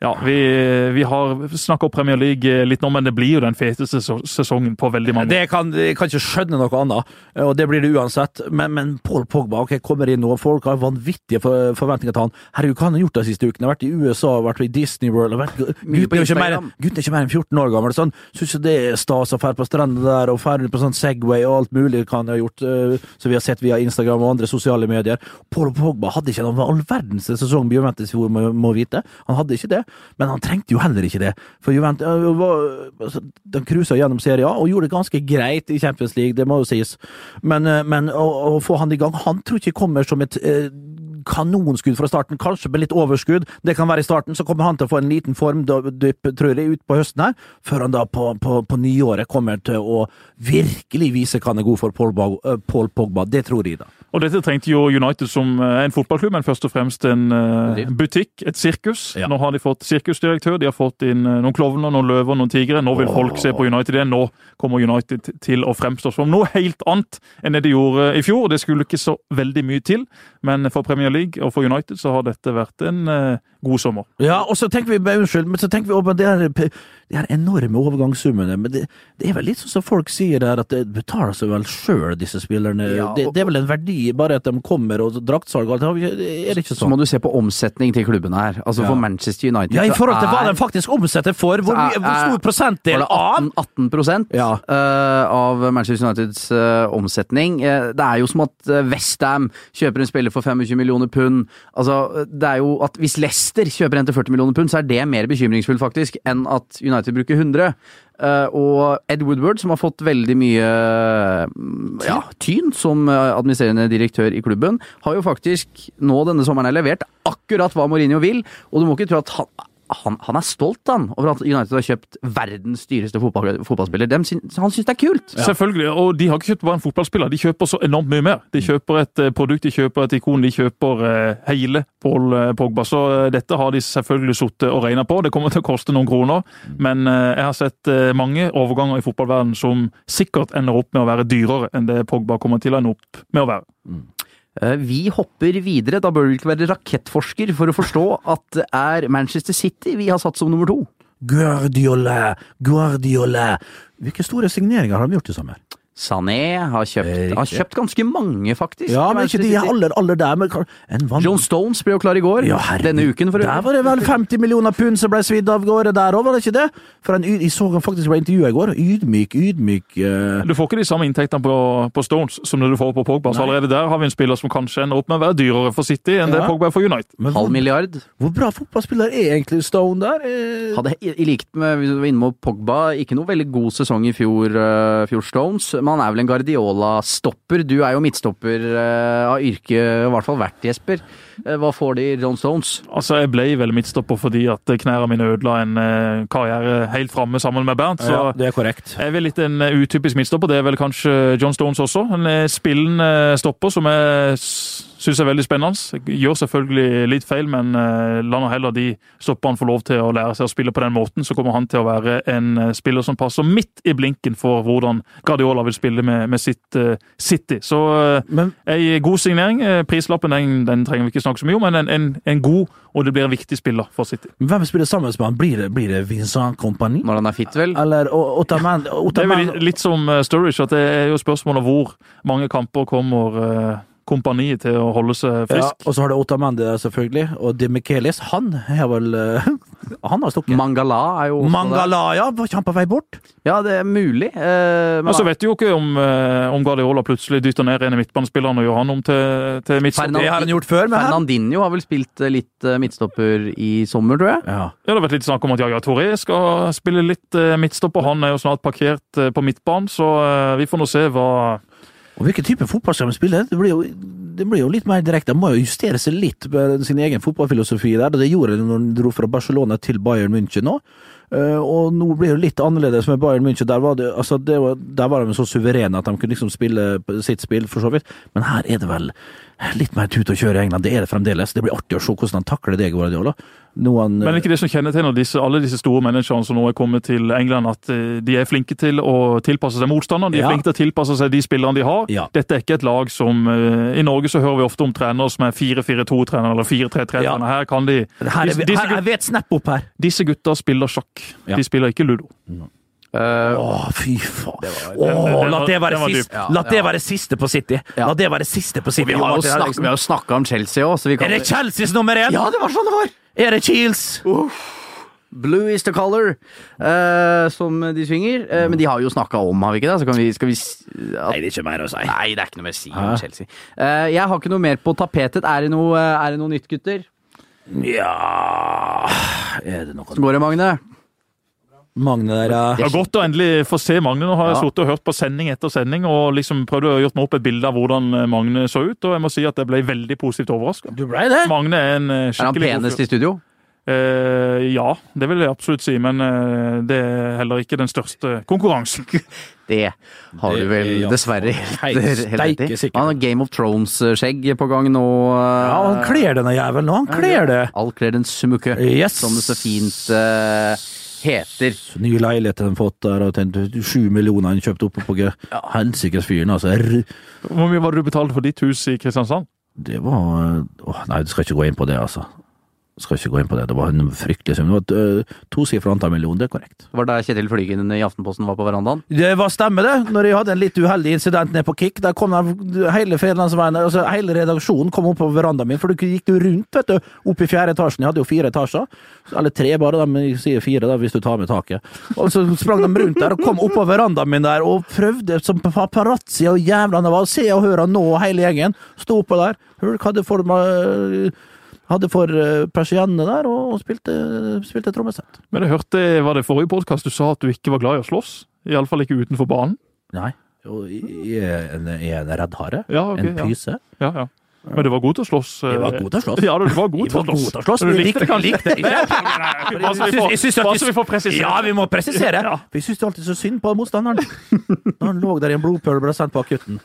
Ja, vi, vi har snakka opp Premier League litt nå, men det blir jo den feteste sesongen på veldig mange år. Det kan, jeg kan ikke skjønne noe annet, og det blir det uansett. Men, men Paul Pogba ok, kommer inn nå, folk har vanvittige for, forventninger til han. Herregud, hva har han gjort de siste ukene? Vært i USA, vært i Disney World har vært, Gutten på er ikke mer, gutten er ikke mer enn 14 år gammel. Sånn. Syns det er stas å dra på strendene der og dra på sånn Segway og alt mulig kan han ha gjort, eh, som vi har sett via Instagram og andre sosiale medier. Paul Pogba hadde ikke noen all verdens sesong Juventus, hvor må, må vite. Han hadde ikke det, men han trengte jo heller ikke det. For Juventus øh, var, altså, De cruisa gjennom Serie A og gjorde det ganske greit i Champions League, det må jo sies. Men, øh, men å, å få han i gang Han tror ikke kommer som et eh, kanonskudd fra starten, kanskje med litt overskudd. Det kan være i starten, så kommer han til å få en liten formdypp, tror jeg, ut på høsten her, før han da på, på, på nyåret kommer til å virkelig vise hva han er god for, Paul, Paul Pogba. Det tror jeg, da. Og dette trengte jo United som eh, en fotballklubb, men først og fremst en eh, butikk, et sirkus. Ja. Nå har de fått sirkusdirektør, de har fått inn eh, noen klovner, noen løver, noen tigre. Nå vil folk se på United igjen. Nå kommer United til å fremstå som noe helt annet enn det de gjorde i fjor. Det skulle ikke så veldig mye til, men for Premier League og for United så har dette vært en god sommer. Ja, og så tenker vi unnskyld, men så tenker vi over de her, de her enorme overgangssummene. Men det, det er vel litt sånn som folk sier der, at det betaler seg vel sjøl, disse spillerne. Ja, det, og- det er vel en verdi, bare at de kommer og draktsalg og alt. Er det ikke Så må sånn? du se på omsetning til klubbene her. Altså Ja. For Manchester United Ja, i forhold til hva de faktisk omsetter for. Hvor, er- hvor stor prosentdel det av 18, 18 Ja. uh, av Manchester Uniteds uh, omsetning. Uh, det er jo som at Westham kjøper en spiller for 25 millioner pund. Altså, det er jo at Hvis Leicester kjøper en til 40 millioner pund, så er det mer bekymringsfullt faktisk enn at United bruker 100. Eh, og Ed Woodward, som har fått veldig mye mm, ja, tyn som eh, administrerende direktør i klubben, har jo faktisk nå denne sommeren levert akkurat hva Mourinho vil, og du må ikke tro at han han, han er stolt han, over at United har kjøpt verdens dyreste fotball, fotballspiller. Dem, han syns det er kult! Selvfølgelig, og de har ikke kjøpt bare en fotballspiller, de kjøper så enormt mye mer. De kjøper et eh, produkt, de kjøper et ikon, de kjøper eh, hele Paul eh, Pogba. Så dette har de selvfølgelig sittet og regna på. Det kommer til å koste noen kroner, men jeg har sett mange overganger i fotballverden som sikkert ender opp med å være dyrere enn det Pogba kommer til å ende opp med å være. Eh, Vi hopper videre. Da bør du ikke være rakettforsker for å forstå at det er Manchester City vi har satt som nummer to. Guardiola, Guardiola Hvilke store signeringer har de gjort i sommer? Sané har kjøpt, har kjøpt ganske mange, faktisk. Ja, men ikke de aller, aller der, men kan- en vann... John Stones ble jo klar i går. Ja. Denne uken, for Der var det vel 50 millioner pund som ble svidd av gårde der òg, var det ikke det? For en, jeg så han faktisk ble intervjua i går. Ydmyk, ydmyk uh... Du får ikke de samme inntektene på, på Stones som det du får på Pogba. Så allerede der har vi en spiller som kanskje ender opp med å være dyrere for City enn det Pogba er for United. men Halv milliard. hvor bra fotballspiller er egentlig Stone der? Eh, Hadde i, i likt med hvis du var inne på Pogba, ikke noe veldig god sesong i fjor, uh, fjor Stones, men han er vel en Guardiola-stopper. Du er jo midtstopper eh, av yrke, i hvert fall vært, Jesper. Eh, hva får de John Stones? Altså, Jeg ble vel midtstopper fordi at knærne mine ødela en eh, karriere helt framme sammen med Bernt. så... ja, det er korrekt. Jeg er vel litt en eh, utypisk midtstopper. Det er vel kanskje John Stones også. En eh, spillende stopper som jeg syns er veldig spennende. Gjør selvfølgelig litt feil, men eh, la nå heller de stopperne få lov til å lære seg å spille på den måten. Så kommer han til å være en eh, spiller som passer midt i blinken for hvordan Guardiola vil spille med, med sitt uh, City. Så uh, Men ei god signering. Eh, Prislappen den, den trenger vi ikke snakke så mye om, men en, en, en god, og det blir en viktig spiller for City. hvem spiller sammen med han? Blir det, blir det Vincent Compagnie? Når han er fit, vel? Eller O- Ottoman? Det er vel litt, litt som eh, Sturridge, at det er jo spørsmålet hvor mange kamper kommer kompaniet til å holde seg frisk. ja, og så har det Otamendi der, selvfølgelig. Og Demichelis, han har vel Han har stukket. Mangala er jo Mangala, Mangala, ja! Var ikke han på vei bort? Ja, det er mulig. eh, men så så vet du jo ikke om, eh, om Guardiola plutselig dytter ned en av midtbanespillerne og gjør han om til, til midtstopper. Fernand- Det har han gjort før, men. Fernandinho har vel spilt eh, litt eh, midtstopper i sommer, tror jeg. Ja. Ja, det har vært litt snakk om at Jaja Toré skal spille litt midtstopper. Han er jo snart parkert på midtbanen, så eh, vi får nå se hva Og hvilken type fotball skal de spille? Det blir jo, det blir jo litt mer direkte. De må jo justere seg litt med sin egen fotballfilosofi der. og Det gjorde de når de dro fra Barcelona til Bayern München nå. Eh, og nå blir det litt annerledes med Bayern München. Der var, det, altså det var, der var de så suverene at de kunne liksom spille sitt spill, for så vidt. Men her er det vel litt mer tut og kjøre i England. Det er det fremdeles. Det blir artig å se hvordan han takler det, Guardiola. Noen Men er ikke det som kjennetegner disse, alle disse store managerne som nå er kommet til England, at eh, de er flinke til å tilpasse seg motstanderen? De er Ja. flinke til å tilpasse seg de spillerne de har? Ja. Dette er ikke et lag som eh, I Norge så hører vi ofte om trenere som er 4-4-2-trenere eller 4-3-3-trenere. Her kan de her er, disse, her er gut- vi et snap opp her. disse gutta spiller sjakk. Ja. De spiller ikke ludo. Eh, Å, fy faen. den- Åh, la det være den sist. Ja, La det ja. være siste på City. La det være siste på City. vi har jo Martin snakket, vi har jo snakket om Chelsea òg, så vi kan Er det Chelseas nummer én? Ja, det var sånn det var! Er det Cheels? Blue is the color, uh, som de synger. Eh, men de har jo snakka om, har vi ikke det? Så kan vi, skal vi at, Nei, det er ikke mer å si. Nei, det er ikke noe mer å si om Chelsea. Eh, jeg har ikke noe mer på tapetet. Er det noe, er det noe nytt, gutter? Ja Er det noe Hvordan går det, Magne? Magne der, ja. Det er godt å endelig få se Magne. Nå har jeg Ja. sittet og hørt på sending etter sending og liksom prøvd å gjøre meg opp et bilde av hvordan eh, Magne så ut, og jeg må si at jeg ble veldig positivt overraska. Du ble det? Magne er en eh, Er han penest i studio? Eh, ja, det vil jeg absolutt si, men eh, det er heller ikke den største konkurransen. Det har du vel er dessverre helt, helt helt rett i. Han har Game of Thrones-skjegg på gang nå. Ja, han kler denne jævelen nå. Han kler det. Alt kler en smukke, Yes. som det så fint eh, heter. Ny leilighet har han fått der, og tenkt, sju millioner han kjøpte oppe på Gø. Helsikes fyren, altså. Hvor mye var det du betalte for ditt hus i Kristiansand? Det var Åh, Nei, du skal ikke gå inn på det, altså. Skal ikke gå inn på det. Det var en fryktelig sum. Det var et øh, tosifra antall millioner, det er korrekt. Var Det der Kjetil Flygen i Aftenposten var på verandaen. Det var stemme, det. Når jeg hadde en litt uheldig incident nede på Kick, der kom der hele Fredlandsveien, altså hele redaksjonen kom opp på verandaen min, for du gikk jo rundt, vet du, opp i fjerde etasjen. Jeg hadde jo fire etasjer. Eller tre bare, da, men jeg sier fire da, hvis du tar med taket. Og så sprang de rundt der og kom opp på verandaen min der og prøvde som paparazzi og jævla det var. Se og hør og nå hele gjengen. Sto oppå der. Hva hadde for meg hadde for eh, persiennene der, og, og spilte, spilte trommesett. Men jeg hørte, var det forrige podkast du sa at du ikke var glad i å slåss? Iallfall ikke utenfor banen? Nei. Jo, jeg er en, jeg er en redd hare. Ja, ok, en ja. pyse. Ja, ja. Men du var god til å slåss? eh, Jeg var god til å slåss. Ja, du var god til å slåss. god til å slåss. Du likte det kanskje? likte- likte- Bare så vi bare vi- vi får presisert. Ja, vi må presisere. Ja. Jeg syns alltid så synd på motstanderen. Når han lå der i en blodpøl og ble sendt på akutten.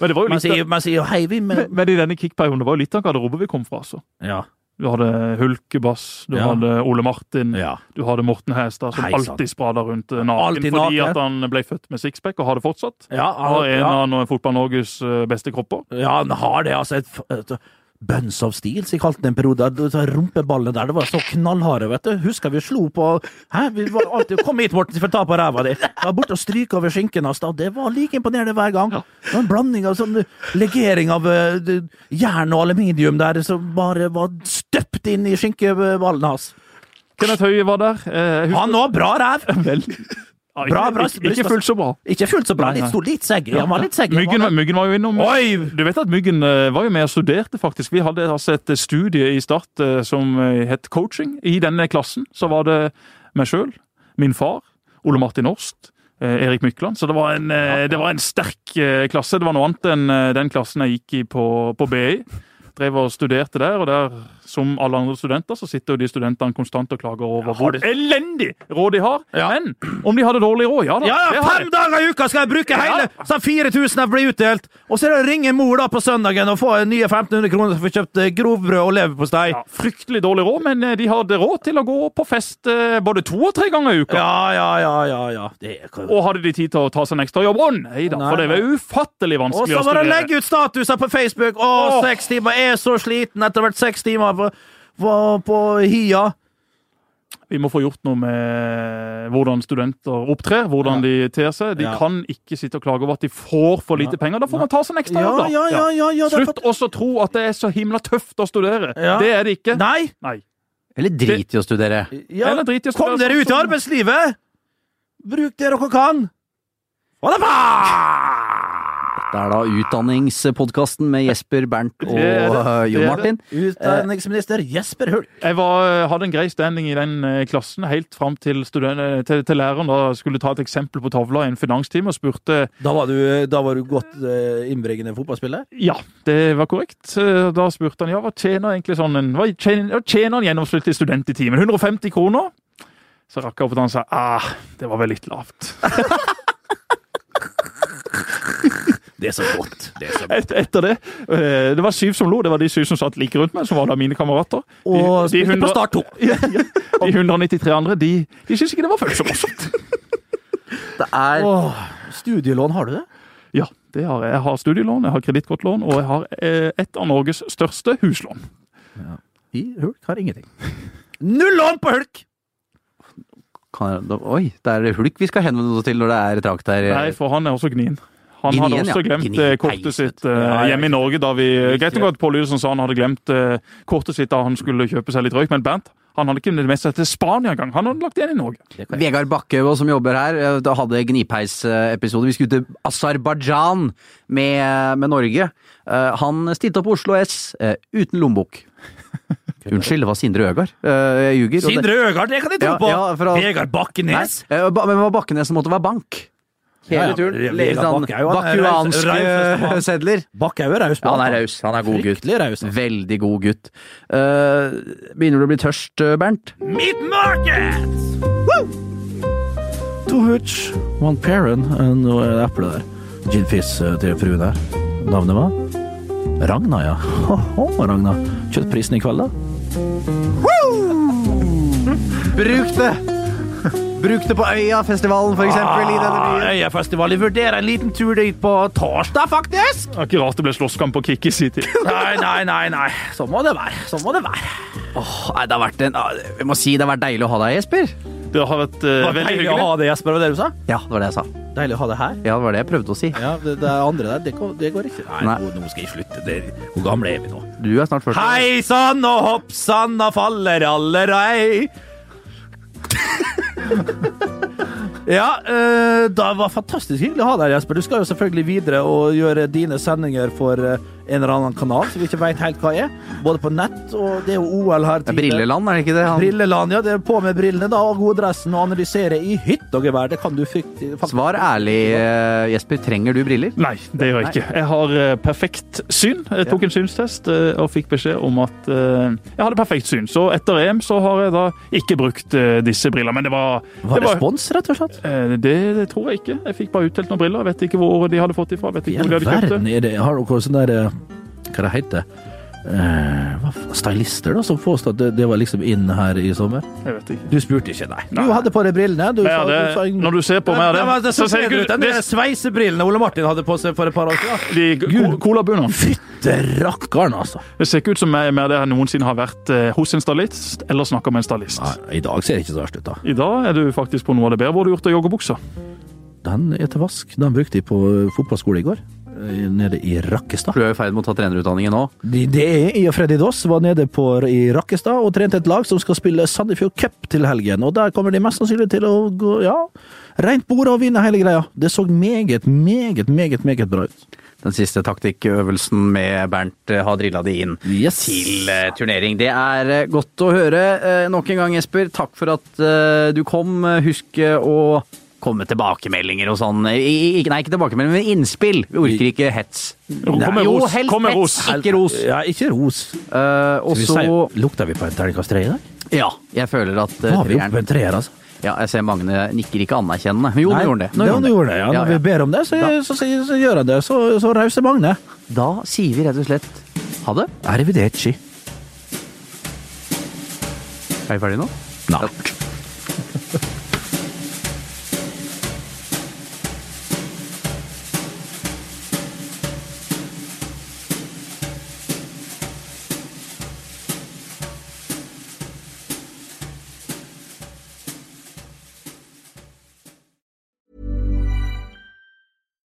Men det var jo Man sier, man sier hei, vi men... men i denne kickperioden, det var jo litt av garderobe vi kom fra. altså. Ja. Du hadde Hulkebass, du Ja. hadde Ole Martin, ja. du hadde Morten Hestad, som Hei, alltid sprada rundt eh, naken fordi at han ble født med sixpack, og har det fortsatt. Ja, Og en av Fotball-Norges eh, beste kropper. ja, han har det, altså. Et, et, Buns of Steel, som jeg kalte det en periode. Rumpeballene der, det var så knallharde, vet du. Husker vi slo på Hæ? Vi var alltid Kom hit, Morten, for å ta på ræva di. Var borte og stryke over skinken hans, da. Det var like imponerende hver gang. Det var en blanding av sånn legering av uh, jern og aluminium der, som bare var støpt inn i skinkeballen hans. Kenneth Høie var der. Eh, Han òg, bra ræv! Vel. Ikke, Bra, bra, ikke, ikke fullt så bra. Ikke fullt så bra. Litt stor, litt segg. Ja, var litt segg. Myggen, Myggen var jo innom. Oi! Du vet at Myggen eh, var jo med og studerte, faktisk. Vi hadde altså et studie i Start eh, som eh, het coaching. I denne klassen så var det meg sjøl, min far, Ole Martin Årst, eh, Erik Mykland. Så det var, en, det var en sterk klasse. Det var noe annet enn den klassen jeg gikk i på, på BI. Drev og studerte der, og der, som alle andre studenter, så sitter jo de studentene konstant og klager over hvor elendig råd de har. Men om de hadde dårlig råd, ja da. Ja, ja, fem dager i uka skal jeg bruke hele! Så 4000 har blitt utdelt! Og så er det å ringe mor da på søndagen og få nye 1500 kroner for å få kjøpt eh, grovbrød og leverpostei. Ja, fryktelig dårlig råd, men eh, de hadde råd til å gå på fest eh, både to og tre ganger i uka. Ja, ja, ja, ja. ja. Det er... Og hadde de tid til å ta seg en ekstra jobb? Å nei da, Nei, for det var ufattelig Og vanskelig så å var det å studere. legge ut statuser på Facebook! Å, oh. seks timer! Jeg er så sliten etter hvert seks timer på, på, på Hia. Vi må få gjort noe med hvordan studenter opptrer, hvordan de ter seg. De Ja. kan ikke sitte og klage over at de får for lite penger. Da får man ta seg en ekstra jobb, da. ja, ja, ja, ja, Slutt også å tro at det er så himla tøft å studere. Ja. Det er det ikke. Nei! Nei. Eller drit i å studere. Ja. Eller drit i å Kom dere sånn ut i arbeidslivet! Bruk det dere kan! Ha det bra! Det er da utdanningspodkasten med Jesper, Bernt og eh, Jon er. Martin. Utdanningsminister Jesper Hulk. Jeg var, hadde en grei standing i den eh, klassen helt fram til, student, eh, til, til læreren da skulle ta et eksempel på tavla i en finanstime og spurte Da var du, da var du godt innbringende fotballspiller? Ja, det var korrekt. Da spurte han ja, hva tjener egentlig sånn en, hva tjener, tjener en gjennomsnittlig student i timen? 150 kroner? Så rakk jeg opp og han sa ah, det var vel litt lavt. Det er så godt. Det er så godt. Et, etter det eh, Det var syv som lo. Det var de syv som satt like rundt meg, som var da mine kamerater. De- Og de spilte på Start to. Ja, ja. De 193 andre, de, de syntes ikke det var fullt så morsomt. Det er Åh, studielån, har du det? Ja, det har jeg. Jeg har studielån, jeg har kredittkortlån, og jeg har eh, et av Norges største huslån. I Hulk har ingenting. Null lån på Hulk! kan jeg, da, Oi, det er Hulk vi skal henvende oss til når det er trakt her. Nei, for han er også gnien. Han Gnien, hadde også glemt Gnien, eh, kortet sitt eh, hjemme i Norge. da vi, Greit nok at Pål Lydesen sa han hadde glemt eh, kortet sitt da han skulle kjøpe seg litt røyk, men Bernt han hadde ikke med seg til Spania engang. Han hadde lagt det igjen i Norge. Vegard Bakkø som jobber her, da hadde Gnipeis-episode. Vi skulle til Aserbajdsjan med, med Norge. Han stilte opp på Oslo S uten lommebok. Unnskyld, det var Sindre Øgard. Jeg ljuger. Sindre Øgard, det kan jeg tro Ja, på! ja, at- Vegard Bakkenes. Nei, ba- men det var Bakkenes som måtte være bank. Hele Ja, ja, turen. Vegard Litt sånn bakuanske sedler. Bakk er jo raus. Ja, han er raus. Han er god gutt. Raus. altså. Veldig god gutt. Uh, begynner du å bli tørst, eh, Bernt? Meat Market! Woo! To hooch, one parent, og nå er det eple der. Gin fizz eh, til fruen her. Navnet var? Ragna, ja. Ho-ho, Ragna. Kjøttprisen i kveld, da? Woo! Bruk det! Bruk det på Øyafestivalen, for eksempel, i denne byen. Jeg vurderer en liten tur dit på torsdag, faktisk. Det er ikke rart det ble slåsskamp på Kick i sin tid. Nei, nei, nei, nei. Sånn må det være. Sånn må det være. Åh, nei, det har vært en, ah, jeg må si det har vært deilig å ha deg, Jesper. Det har vært uh, Det var deilig å ha deg, Jesper. Var det du sa? Ja, det var det jeg sa. Deilig å ha deg her. Ja, det var det jeg prøvde å si. Ja, det, det andre der, det, går- det går ikke. Nei, Nei. Nå, nå skal jeg slutte. Det, hvor gamle er vi nå? Du er snart 40. Hei sann og hopp sann og faller allerei. Ja, eh, det var fantastisk hyggelig å ha deg, Jesper. Du skal jo selvfølgelig videre og gjøre dine sendinger for eh, en eller annen kanal som vi ikke veit helt hva er. Både på nett, og det er jo OL her. Det er Brilleland, er det ikke det? Han... Brilleland, ja. Det er på med brillene da, og god dressen og analysere i hytt og gevær. Det kan du faktisk Svar ærlig, eh, Jesper. Trenger du briller? Nei, det gjør jeg ikke. Jeg har eh, perfekt syn. Jeg tok en synstest eh, og fikk beskjed om at jeg hadde perfekt syn. Så etter EM så har jeg da ikke brukt disse brillene. Men det var, Var det spons, rett og slett? Eh, Det, det tror jeg ikke. Jeg fikk bare utdelt noen briller. Jeg vet ikke hvor de hadde fått dem Jeg Vet ikke hvor de hadde kjøpt det. er det Har dere sånn der Hva det heter Eh, Stylister, da, som påstod at det, det var liksom inn her i sommer? Jeg vet ikke. Du spurte ikke, nei. Du Nei. hadde på deg brillene. Du sa- det, du sa- når du ser på meg det, det så ser ut de sveisebrillene Ole Martin hadde på seg for et par år siden. de Gud. colabuene. Fytte rakkeren, altså. Det ser ikke ut som jeg mer det jeg noensinne har vært eh, hos en stylist eller snakka med en stylist. Nei, I dag ser det ikke så verst ut, da. I dag er du faktisk på noe av det bedre. Hvor har du gjort av joggebuksa? Den er til vask. Den brukte jeg på eh, fotballskole i går. Eh, Nede i Rakkestad. Du er i ferd med å ta trenerutdanningen nå. De- Det er jeg og Freddy Doss var nede på i Rakkestad og trente et lag som skal spille Sandefjord Cup til helgen. Og der kommer de mest sannsynlig til å gå, ja, rent bordet og vinne hele greia. Det så meget, meget, meget, meget bra ut. Den siste taktikkøvelsen med Bernt eh, har drilla de inn Yes. til eh, turnering. Det er godt å høre. Nok en gang, Jesper, takk for at du kom. Husk å komme med tilbakemeldinger og sånn. I- nei, ikke tilbakemeldinger, men innspill. Vi orker ikke hets. Kom med Jo, ros. Kom med hets, ros. ikke ros. Ja, ikke ros. Uh, og så Lukter vi på en terningkast tre i dag? Ja, jeg føler at uh, Var vi oppe på en treer, altså? Ja, jeg ser Magne nikker ikke anerkjennende. Men jo, nå Nei, gjorde han det. Nå gjorde han det. Ja, når ja. vi ber om det, så, så, så, så gjør han det. Så, så rause Magne. Da sier vi rett og slett ha det. Arrivederci. Er vi ferdige nå? Nei.